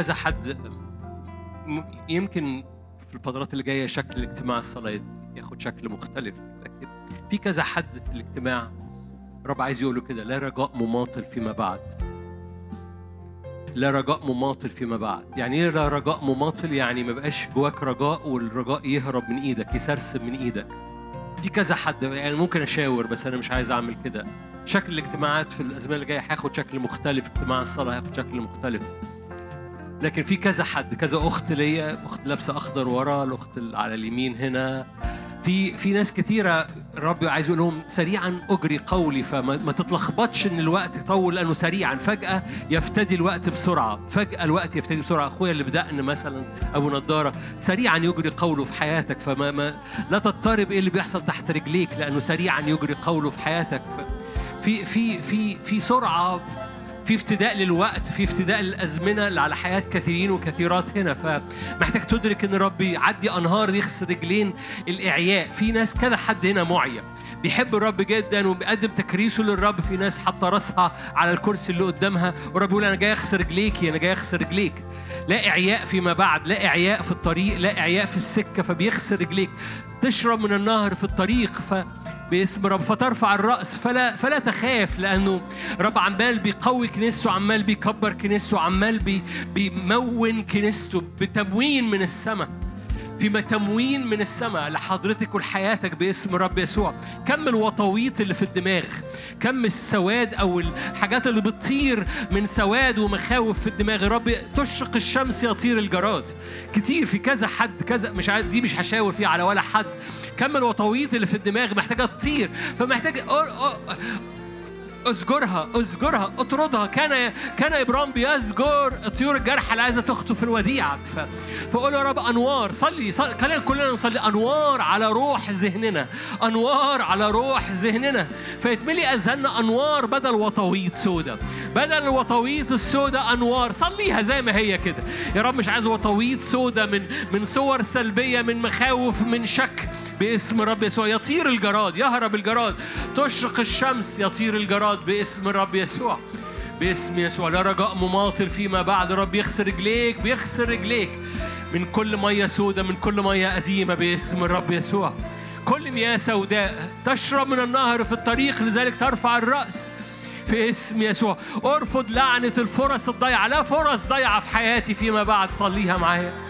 كذا حد يمكن في الفترات اللي جاية شكل الاجتماع الصلاه ياخد شكل مختلف لكن في كذا حد في الاجتماع رب عايز يقول له كده لا رجاء مماطل فيما بعد. لا رجاء مماطل فيما بعد. يعني إيه لا رجاء مماطل؟ يعني ما بقاش جواك رجاء والرجاء يهرب من إيدك يسرسب من إيدك. في كذا حد يعني ممكن أشاور بس أنا مش عايز أعمل كده. شكل الاجتماعات في الأزمنة اللي جاية هياخد شكل مختلف اجتماع الصلاة هياخد شكل مختلف. لكن في كذا حد كذا أخت ليا أخت لابسة أخضر ورا الأخت اللي على اليمين هنا. في في ناس كتيرة الرب عايز يقول لهم سريعا أجري قولي فما ما تتلخبطش إن الوقت يطول لأنه سريعا. فجأة يفتدي الوقت بسرعة فجأة الوقت يفتدي بسرعة. أخويا اللي بدأنا مثلا أبو نضارة سريعا يجري قوله في حياتك فما ما لا تضطرب إيه اللي بيحصل تحت رجليك لأنه سريعا يجري قوله في حياتك. في في في في سرعة في افتداء للوقت في افتداء للأزمنة اللي على حياة كثيرين وكثيرات هنا فمحتاج تدرك إن ربي يعدي أنهار يغسل رجلين الإعياء. في ناس كذا حد هنا معيا. بيحب الرب جدا وبيقدم تكريسه للرب في ناس حاطة راسها على الكرسي اللي قدامها. ورب يقول أنا جاي اغسل رجليكي أنا جاي اغسل رجليك لا إعياء فيما بعد لا إعياء في الطريق لا إعياء في السكة فبيغسل رجليك تشرب من النهر في الطريق ف باسم رب فترفع الرأس. فلا فلا تخاف لأنه رب عمال بيقوي كنيسته عمال بيكبر كنيسته عمال بي بيمون كنيسته بتموين من السماء. في تموين من السماء لحضرتك ولحياتك باسم رب يسوع. كم الوطويط اللي في الدماغ كم السواد أو الحاجات اللي بتطير من سواد ومخاوف في الدماغ. رب تشرق الشمس يطير الجراد. كتير في كذا حد كذا مش عارف دي مش هشاور فيها على ولا حد. كم الوطويط اللي في الدماغ محتاجة تطير فمحتاج اسجرها اسجرها أطردها. كان كان إبراهيم بيسجر الطيور الجارحه اللي عايزة تخطف الوديعة. ف... فقول يا رب أنوار صلي, صلي خلينا كلنا نصلي. أنوار على روح ذهننا أنوار على روح ذهننا. فيتملي اذهاننا أنوار بدل وطويط سودة. بدل الوطويط السودة أنوار. صليها زي ما هي كده. يا رب مش عايز وطويط سودة من من صور سلبية من مخاوف من شك. باسم رب يسوع. يطير الجراد يهرب الجراد. تشرق الشمس يطير الجراد باسم رب يسوع. باسم يسوع. لا رجاء مماطل فيما بعد. رب يخسر رجليك بيخسر رجليك. من كل مية سودة من كل مية قديمة باسم الرب يسوع. كل مياه سوداء. تشرب من النهر في الطريق لذلك ترفع الرأس. في اسم يسوع. أرفض لعنة الفرص الضيعة. لا فرص ضيعة في حياتي فيما بعد. صليها معايا.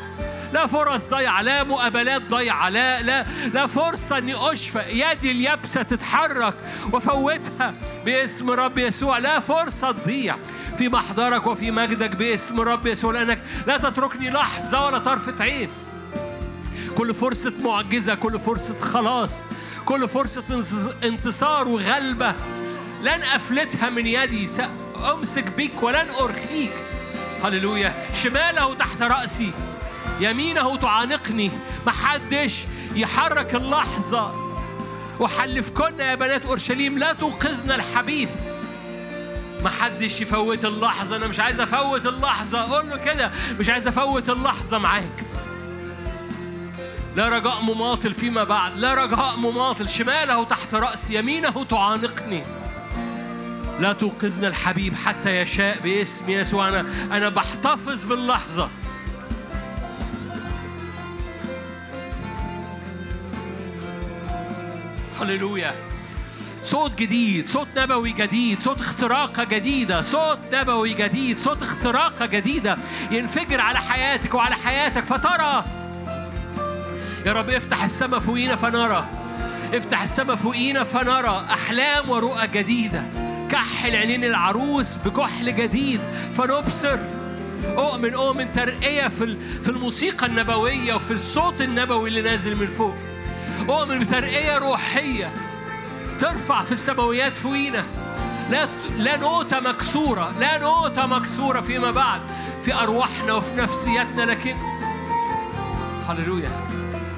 لا فرص ضيعة لا مقابلات ضيعة لا لا لا فرصة إني أشفى. يدي اليابسة تتحرك وفوتها باسم رب يسوع. لا فرصة تضيع في محضرك وفي مجدك باسم رب يسوع لأنك لا تتركني لحظة ولا طرفة عين. كل فرصة معجزة كل فرصة خلاص كل فرصة انتصار وغلبة. لن أفلتها من يدي سأمسك بك ولن أرخيك. هللويا. شماله تحت رأسي. يمينه تعانقني. محدش يحرك اللحظة. وحلفكن يا بنات أورشليم لا توقظنا الحبيب. محدش يفوت اللحظة. أنا مش عايز أفوت اللحظة. قول له كده مش عايز أفوت اللحظة معاك. لا رجاء مماطل فيما بعد. لا رجاء مماطل. شماله تحت رأسي يمينه تعانقني. لا توقظنا الحبيب حتى يشاء باسم يسوع. أنا أنا بحتفظ باللحظة. هللويا صوت جديد صوت نبوي جديد صوت اختراقة جديدة صوت نبوي جديد صوت اختراقة جديدة ينفجر على حياتك وعلى حياتك. فترى يا رب افتح السماء فوقينا فنرى افتح السماء فوقينا فنرى أحلام ورؤى جديدة. كحل عينين العروس بكحل جديد. فنبصر أؤمن أؤمن ترقية في الموسيقى النبوية وفي الصوت النبوي اللي نازل من فوق. أؤمن بترقية روحية ترفع في السماويات فوقينا لا لا نوتة مكسورة لا نوتة مكسورة فيما بعد في أرواحنا وفي نفسياتنا لكن هللويا.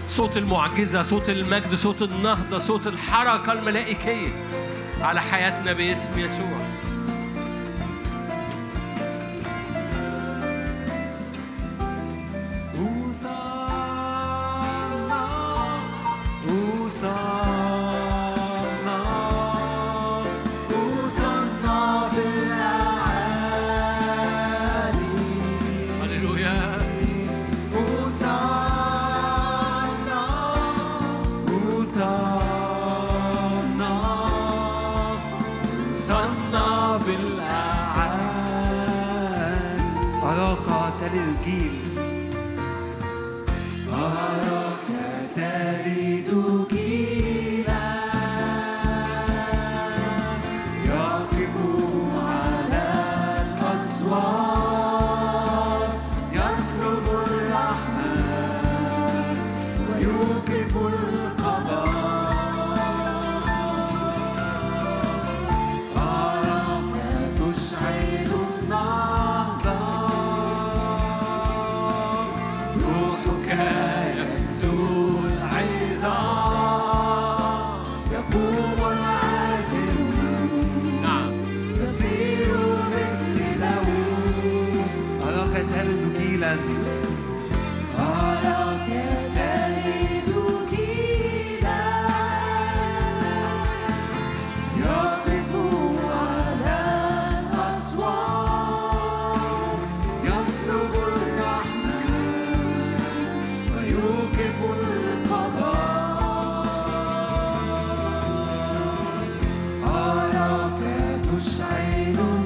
صوت المعجزة صوت المجد صوت النهضة صوت الحركة الملائكية على حياتنا باسم يسوع. Hallelujah.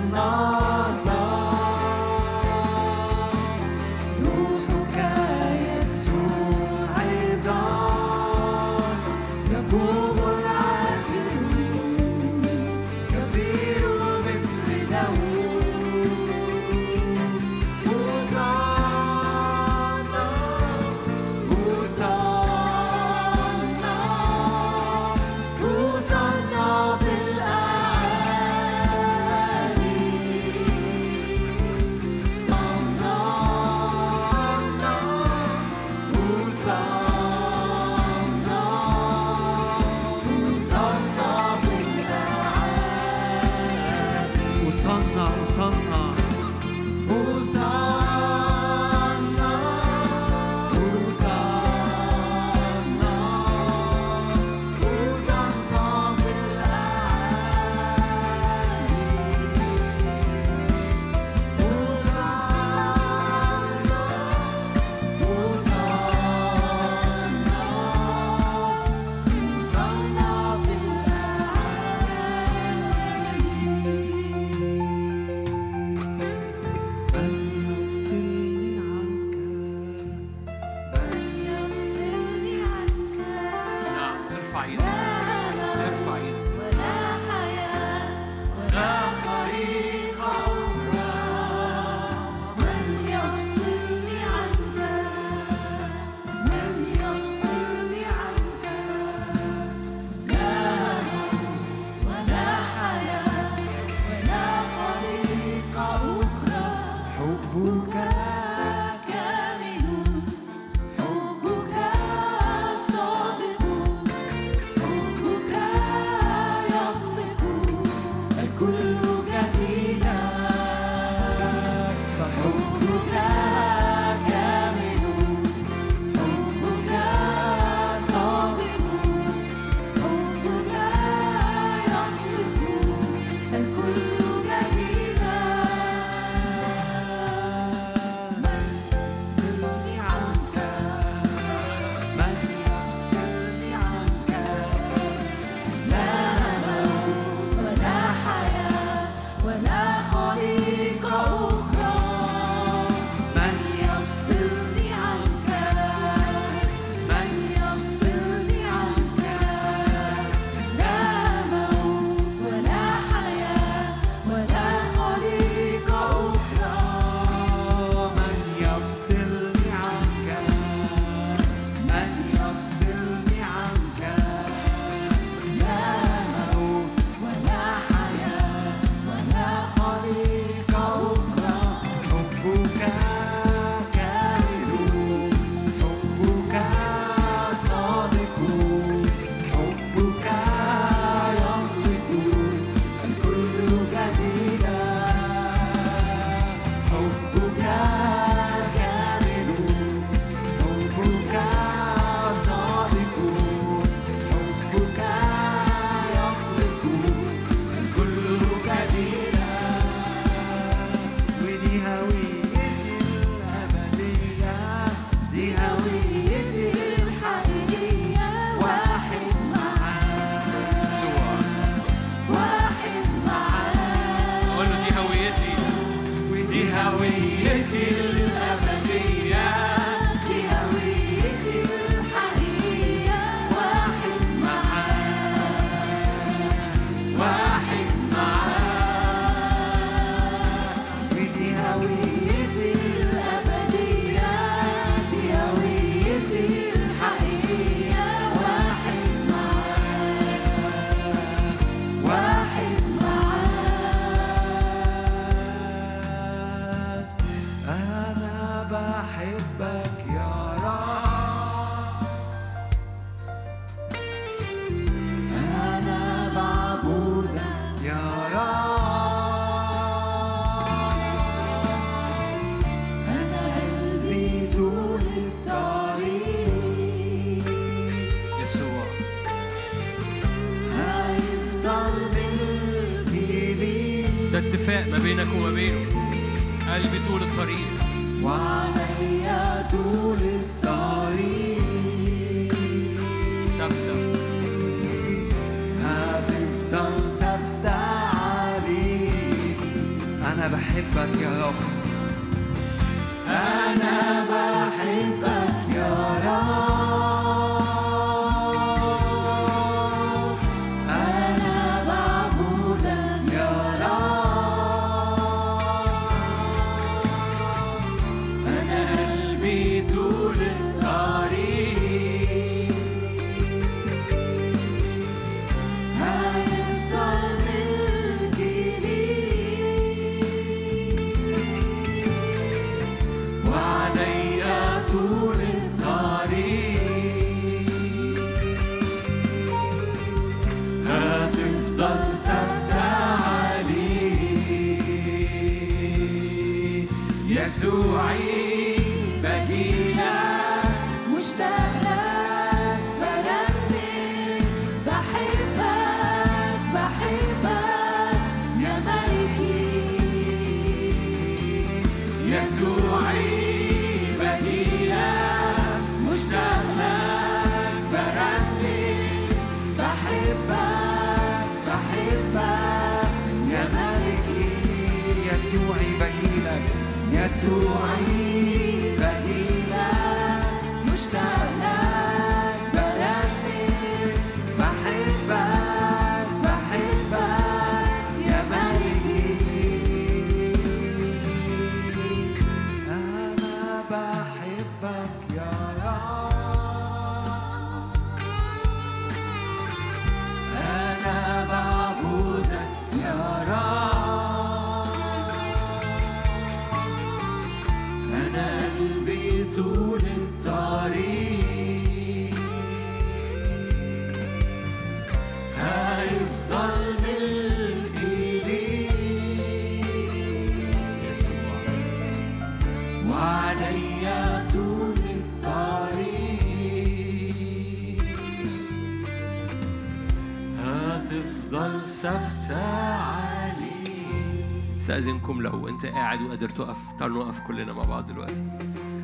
أنت قاعد وقادر تقف تعالوا نقف كلنا مع بعض دلوقتي.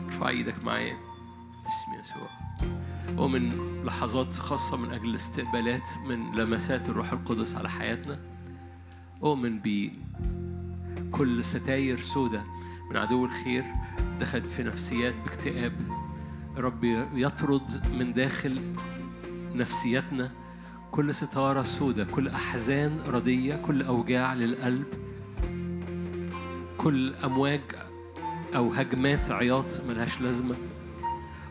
ارفع إيدك معايا. باسم يسوع. ومن لحظات خاصة من أجل الاستقبالات من لمسات الروح القدس على حياتنا. أؤمن بكل ستاير سودة من عدو الخير دخلت في نفسيات باكتئاب. رب يطرد من داخل نفسيتنا كل ستارة سودة كل أحزان ردية كل أوجاع للقلب. كل أمواج أو هجمات عياط ملهاش لازمة.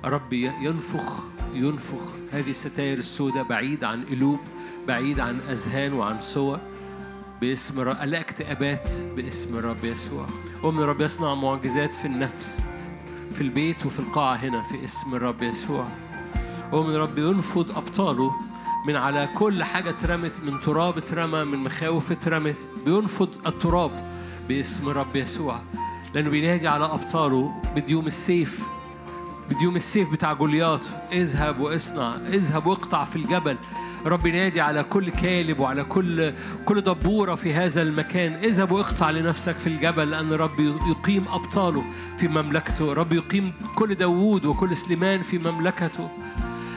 رب ينفخ ينفخ هذه الستاير السوداء بعيد عن قلوب بعيد عن أذهان وعن صور باسم رب لا اكتئابات باسم الرب يسوع. ومن الرب يصنع معجزات في النفس في البيت وفي القاعة هنا في اسم الرب يسوع. ومن الرب ينفض أبطاله من على كل حاجة اترمت من تراب اترمى من مخاوف اترمت. بينفض التراب باسم الرب يسوع لأنه بينادي على أبطاله بديوم السيف بديوم السيف بتاع جولياط. اذهب واصنع اذهب واقطع في الجبل. رب ينادي على كل كالب وعلى كل كل دبورة في هذا المكان. اذهب واقطع لنفسك في الجبل لأن رب يقيم أبطاله في مملكته. رب يقيم كل داوود وكل سليمان في مملكته.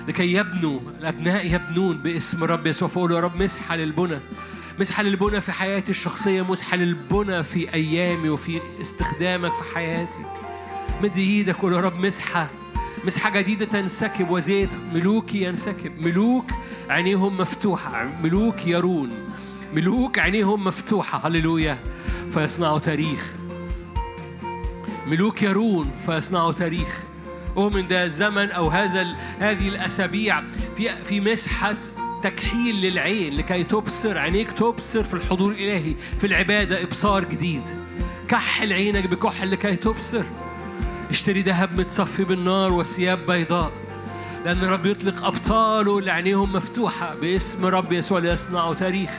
لكي يبنوا الأبناء يبنون باسم رب يسوع. فقول يا رب مسحة للبنى. مسحة للبنى في حياتي الشخصية مسحة للبنى في أيامي وفي استخدامك في حياتي. مد إيدك قول يا رب مسحة مسحة جديدة تنسكب وزيت ملوكي ينسكب. ملوك عينيهم مفتوحة ملوك يرون. ملوك عينيهم مفتوحة هللويا. فيصنعوا تاريخ. ملوك يرون فيصنعوا تاريخ. أؤمن ده الزمن أو هذا هذه الأسابيع. في في مسحة تكحيل للعين لكي تبصر عينيك تبصر في الحضور الإلهي في العبادة إبصار جديد. كحل عينك بكحل لكي تبصر. اشتري ذهب متصفي بالنار وثياب بيضاء لأن الرب يطلق أبطاله اللي عينيهم مفتوحة باسم رب يسوع ليصنعوا تاريخ.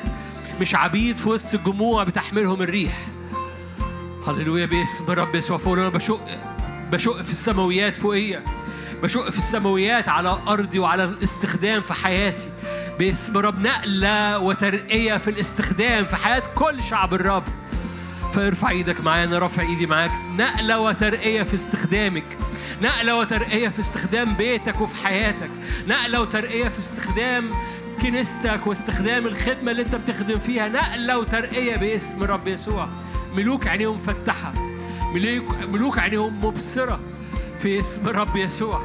مش عبيد في وسط الجموع بتحملهم الريح. هللويا باسم رب يسوع. فوق أنا بشق بشق في السماويات فوقية. بشق في السماويات على أرضي وعلى الاستخدام في حياتي. باسم رب نقلة وترقية في الاستخدام في حياة كل شعب الرب. فارفع إيدك معايا أنا رافع ايدي معاك. نقلة وترقية في استخدامك. نقلة وترقية في استخدام بيتك وفي حياتك. نقلة وترقية في استخدام كنيستك واستخدام الخدمة اللي انت بتخدم فيها. نقلة وترقية باسم رب يسوع. ملوك عينيهم فتحة. ملوك ملوك عينيهم مبصرة في اسم رب يسوع.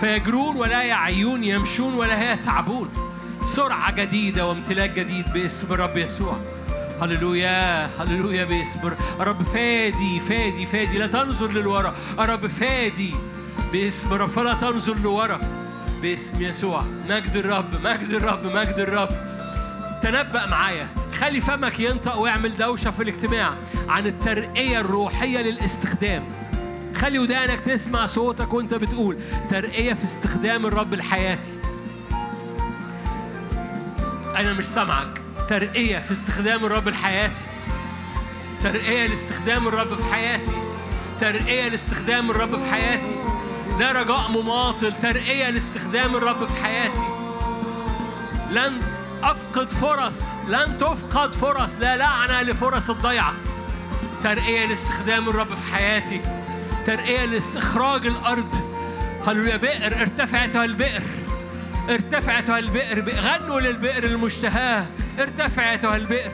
فيجرون ولا يعيون يمشون ولا يتعبون. سرعة جديدة وامتلاك جديد باسم الرب يسوع. هللويا هللويا باسم رب فادي فادي فادي لا تنظر للورا. رب فادي باسم الرب فلا تنظر لورا. باسم يسوع. مجد الرب مجد الرب مجد الرب. تنبأ معايا. خلي فمك ينطق واعمل دوشة في الاجتماع عن الترقية الروحية للاستخدام. خلي ودانك تسمع صوتك وانت بتقول ترقية في استخدام الرب لحياتي أنا مش سامعك. ترقية في استخدام الرب لحياتي. ترقية لاستخدام الرب في حياتي. ترقية لاستخدام الرب في حياتي. لا رجاء مماطل. ترقية لاستخدام الرب في حياتي. لن أفقد فرص. لن تفقد فرص. لا لعنة لفرص الضيعة. ترقية لاستخدام الرب في حياتي. ترقية لاستخراج الأرض. هللويا. بئر. ارتفعتها البئر. ارتفعتها البئر غنوا للبئر المشتهاة ارتفعتها البئر.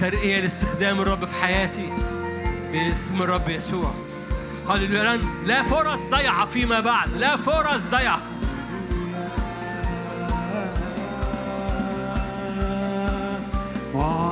ترقية لاستخدام الرب في حياتي باسم الرب يسوع. هللويا. لا فرص ضيعة فيما بعد. لا فرص ضيعة. معتزة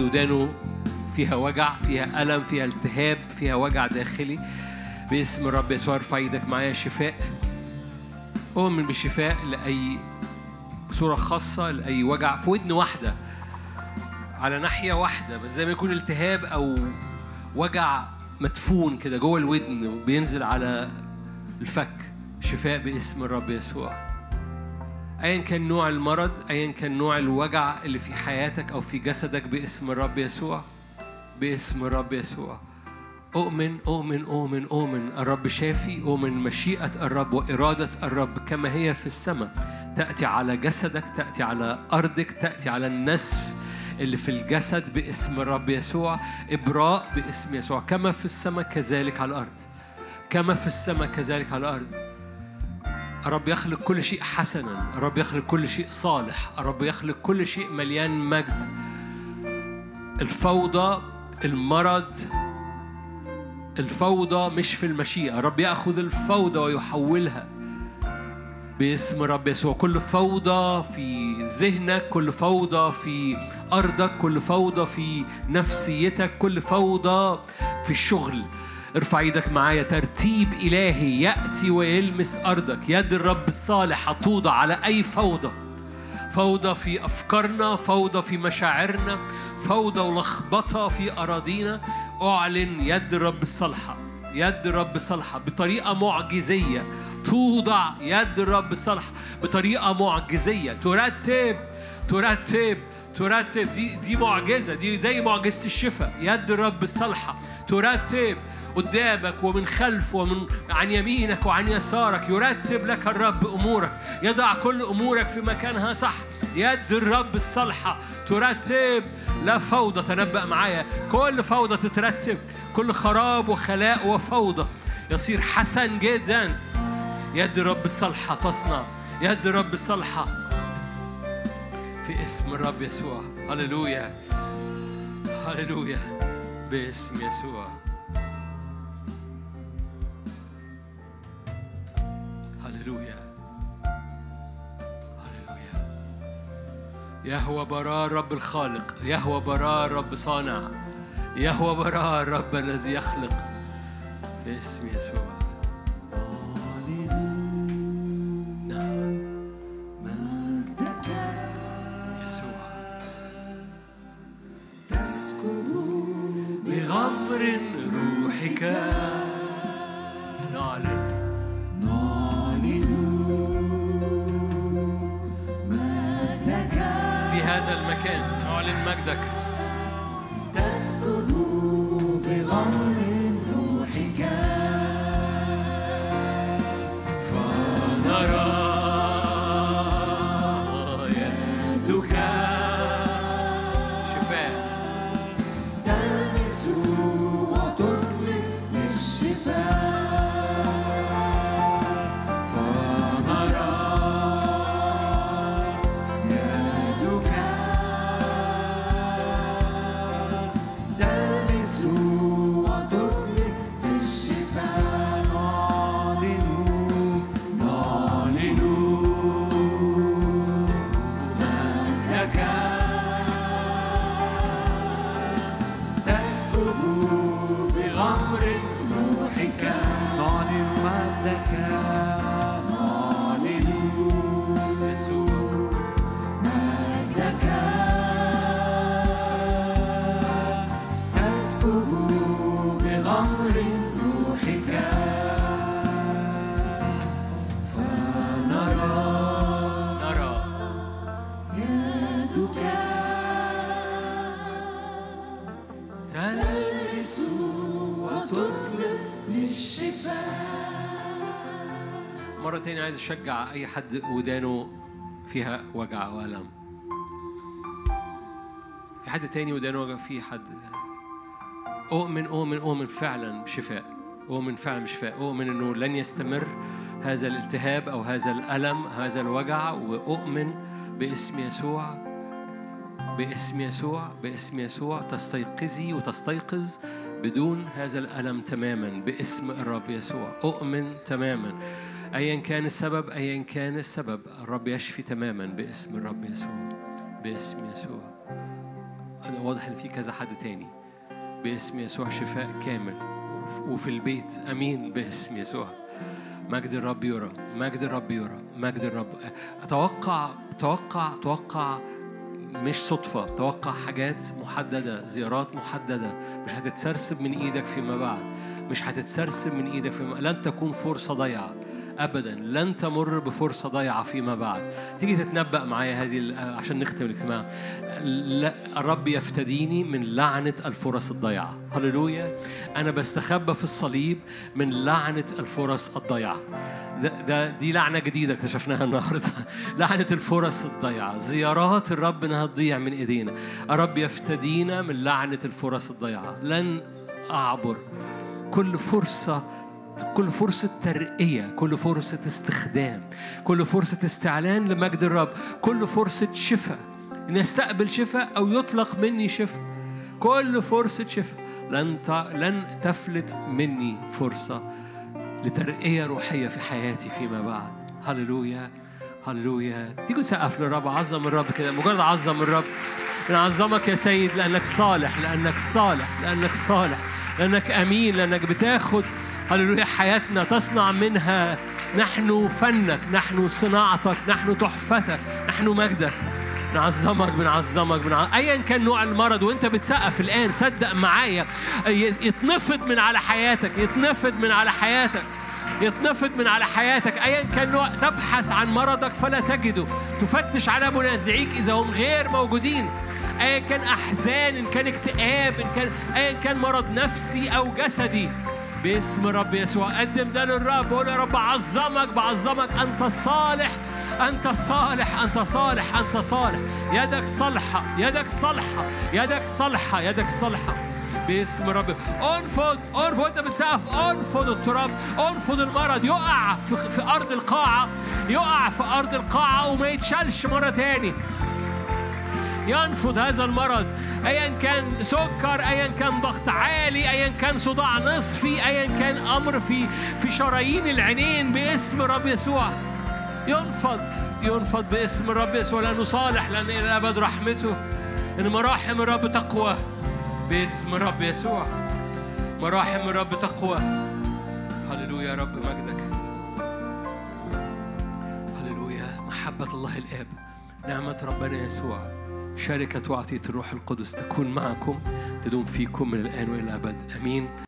حد ودانه فيها وجع فيها ألم فيها التهاب فيها وجع داخلي. باسم الرب يسوع ارفع إيدك معايا شفاء. اؤمن بالشفاء لأي بصوره خاصة لأي وجع في ودن واحدة على ناحية واحدة. بس زي ما يكون التهاب أو وجع مدفون كده جوه الودن وبينزل على الفك. شفاء باسم الرب يسوع. ايا كان نوع المرض ايا كان نوع الوجع اللي في حياتك أو في جسدك باسم الرب يسوع باسم الرب يسوع. أؤمن أؤمن أؤمن أؤمن. الرب شافي أؤمن. مشيئة الرب وإرادة الرب كما هي في السماء. تأتي على جسدك تأتي على أرضك تأتي على النسف اللي في الجسد باسم الرب يسوع. إبراء باسم يسوع. كما في السماء كذلك على الأرض. كما في السماء كذلك على الأرض. الرب يخلق كل شيء حسنا الرب يخلق كل شيء صالح الرب يخلق كل شيء مليان مجد. الفوضى المرض الفوضى مش في المشيئة. الرب يأخذ الفوضى ويحولها باسم رب يسوع. كل فوضى في ذهنك كل فوضى في أرضك كل فوضى في نفسيتك كل فوضى في الشغل. ارفع إيدك معايا ترتيب إلهي يأتي ويلمس أرضك. يد الرب الصالح هتوضع على أي فوضى. فوضى في أفكارنا فوضى في مشاعرنا فوضى ولخبطة في أراضينا. أعلن يد الرب الصالحة يد الرب الصالحة بطريقة معجزية. توضع يد الرب الصالحة بطريقة معجزية. ترتب ترتب ترتب. دي دي معجزة دي زي معجزة الشفاء. يد الرب الصالحة ترتب. قدامك ومن خلف ومن عن يمينك وعن يسارك يرتب لك الرب أمورك يضع كل أمورك في مكانها صح يد الرب الصالحه ترتب لا فوضى تنبأ معايا كل فوضى تترتب كل خراب وخلاء وفوضى يصير حسن جدا. يد الرب الصالحه تصنع يد الرب الصالحه في اسم الرب يسوع. هللويا هللويا باسم يسوع. يهوى براء رب الخالق يهوى براء رب صانع يهوى براء الرب الذي يخلق. باسم يسوع. أشجع أي حد ودانه فيها وجع وألم. في حد تاني ودانه وجع في حد. أؤمن أؤمن أؤمن فعلا بشفاء. أؤمن فعلا بشفاء. أؤمن أنه لن يستمر هذا الالتهاب أو هذا الألم هذا الوجع. وأؤمن باسم يسوع. باسم يسوع باسم يسوع. تستيقظي وتستيقظ بدون هذا الألم تماما. باسم الرب يسوع. أؤمن تماما. أيا كان السبب أيا كان السبب. الرب يشفي تماما باسم الرب يسوع باسم يسوع. أنا واضح إن في كذا حد تاني. باسم يسوع شفاء كامل. وف- وفي البيت أمين باسم يسوع. مجد الرب يرى مجد الرب يرى مجد الرب. أتوقع توقع توقع مش صدفة. توقع حاجات محددة زيارات محددة. مش هتتسرسب من إيدك فيما بعد. مش هتتسرسب من إيدك فيما لن تكون فرصة ضيعة. أبدا. لن تمر بفرصة ضيعة فيما بعد. تيجي تتنبأ معايا هذه عشان نختم الاجتماع. لا الرب يفتديني من لعنة الفرص الضيعة. هللويا. أنا بستخبى في الصليب من لعنة الفرص الضيعة. ده, ده دي لعنة جديدة اكتشفناها النهاردة. <laughs> لعنة الفرص الضيعة. زيارات الرب إنها تضيع من إيدينا. الرب يفتدينا من لعنة الفرص الضيعة. لن أعبر. كل فرصة كل فرصة ترقية كل فرصة استخدام كل فرصة استعلان لمجد الرب كل فرصة شفاء. إن يستقبل شفاء أو يطلق مني شفاء كل فرصة شفاء. لن. لن تفلت مني فرصة لترقية روحية في حياتي فيما بعد. هللويا هللويا. تيجوا نسقف للرب عظم الرب كده مجرد عظم الرب. نعظمك يا سيد لأنك صالح لأنك صالح لأنك صالح لأنك أمين لأنك بتاخد هللويا حياتنا تصنع منها. نحن فنك نحن صناعتك نحن تحفتك نحن مجدك. نعظمك بنعظمك بنع... ايا كان نوع المرض وأنت بتسقف الآن صدق معايا. يتنفض من على حياتك يتنفض من على حياتك يتنفض من على حياتك. ايا كان نوع تبحث عن مرضك فلا تجده. تفتش على منازعيك إذا هم غير موجودين. ايا كان أحزان إن كان اكتئاب إن كان ايا كان مرض نفسي أو جسدي. باسم الرب يسوع. قدم ده للرب وقول يا رب اعظمك بعظمك. أنت الصالح أنت صالح أنت صالح أنت صالح. يدك صالحة يدك صالحة يدك صالحة يدك صالحة باسم رب. أنفض أنفض. وأنت بتسقف أنفض التراب أنفض المرض. يقع في, في أرض القاعة يقع في أرض القاعة وما يتشالش مرة تاني. ينفض هذا المرض ايا كان سكر ايا كان ضغط عالي ايا كان صداع نصفي ايا كان أمر في في شرايين العينين باسم رب يسوع. ينفض ينفض باسم الرب يسوع. لأنه صالح لأن إلى الابد رحمته. إن مراحم الرب تقوى باسم الرب يسوع. مراحم الرب تقوى. هللويا يا رب مجدك. هللويا محبة الله الآب نعمة ربنا يسوع. شركة وعطية الروح القدس تكون معكم تدوم فيكم من الآن وإلى الأبد. آمين.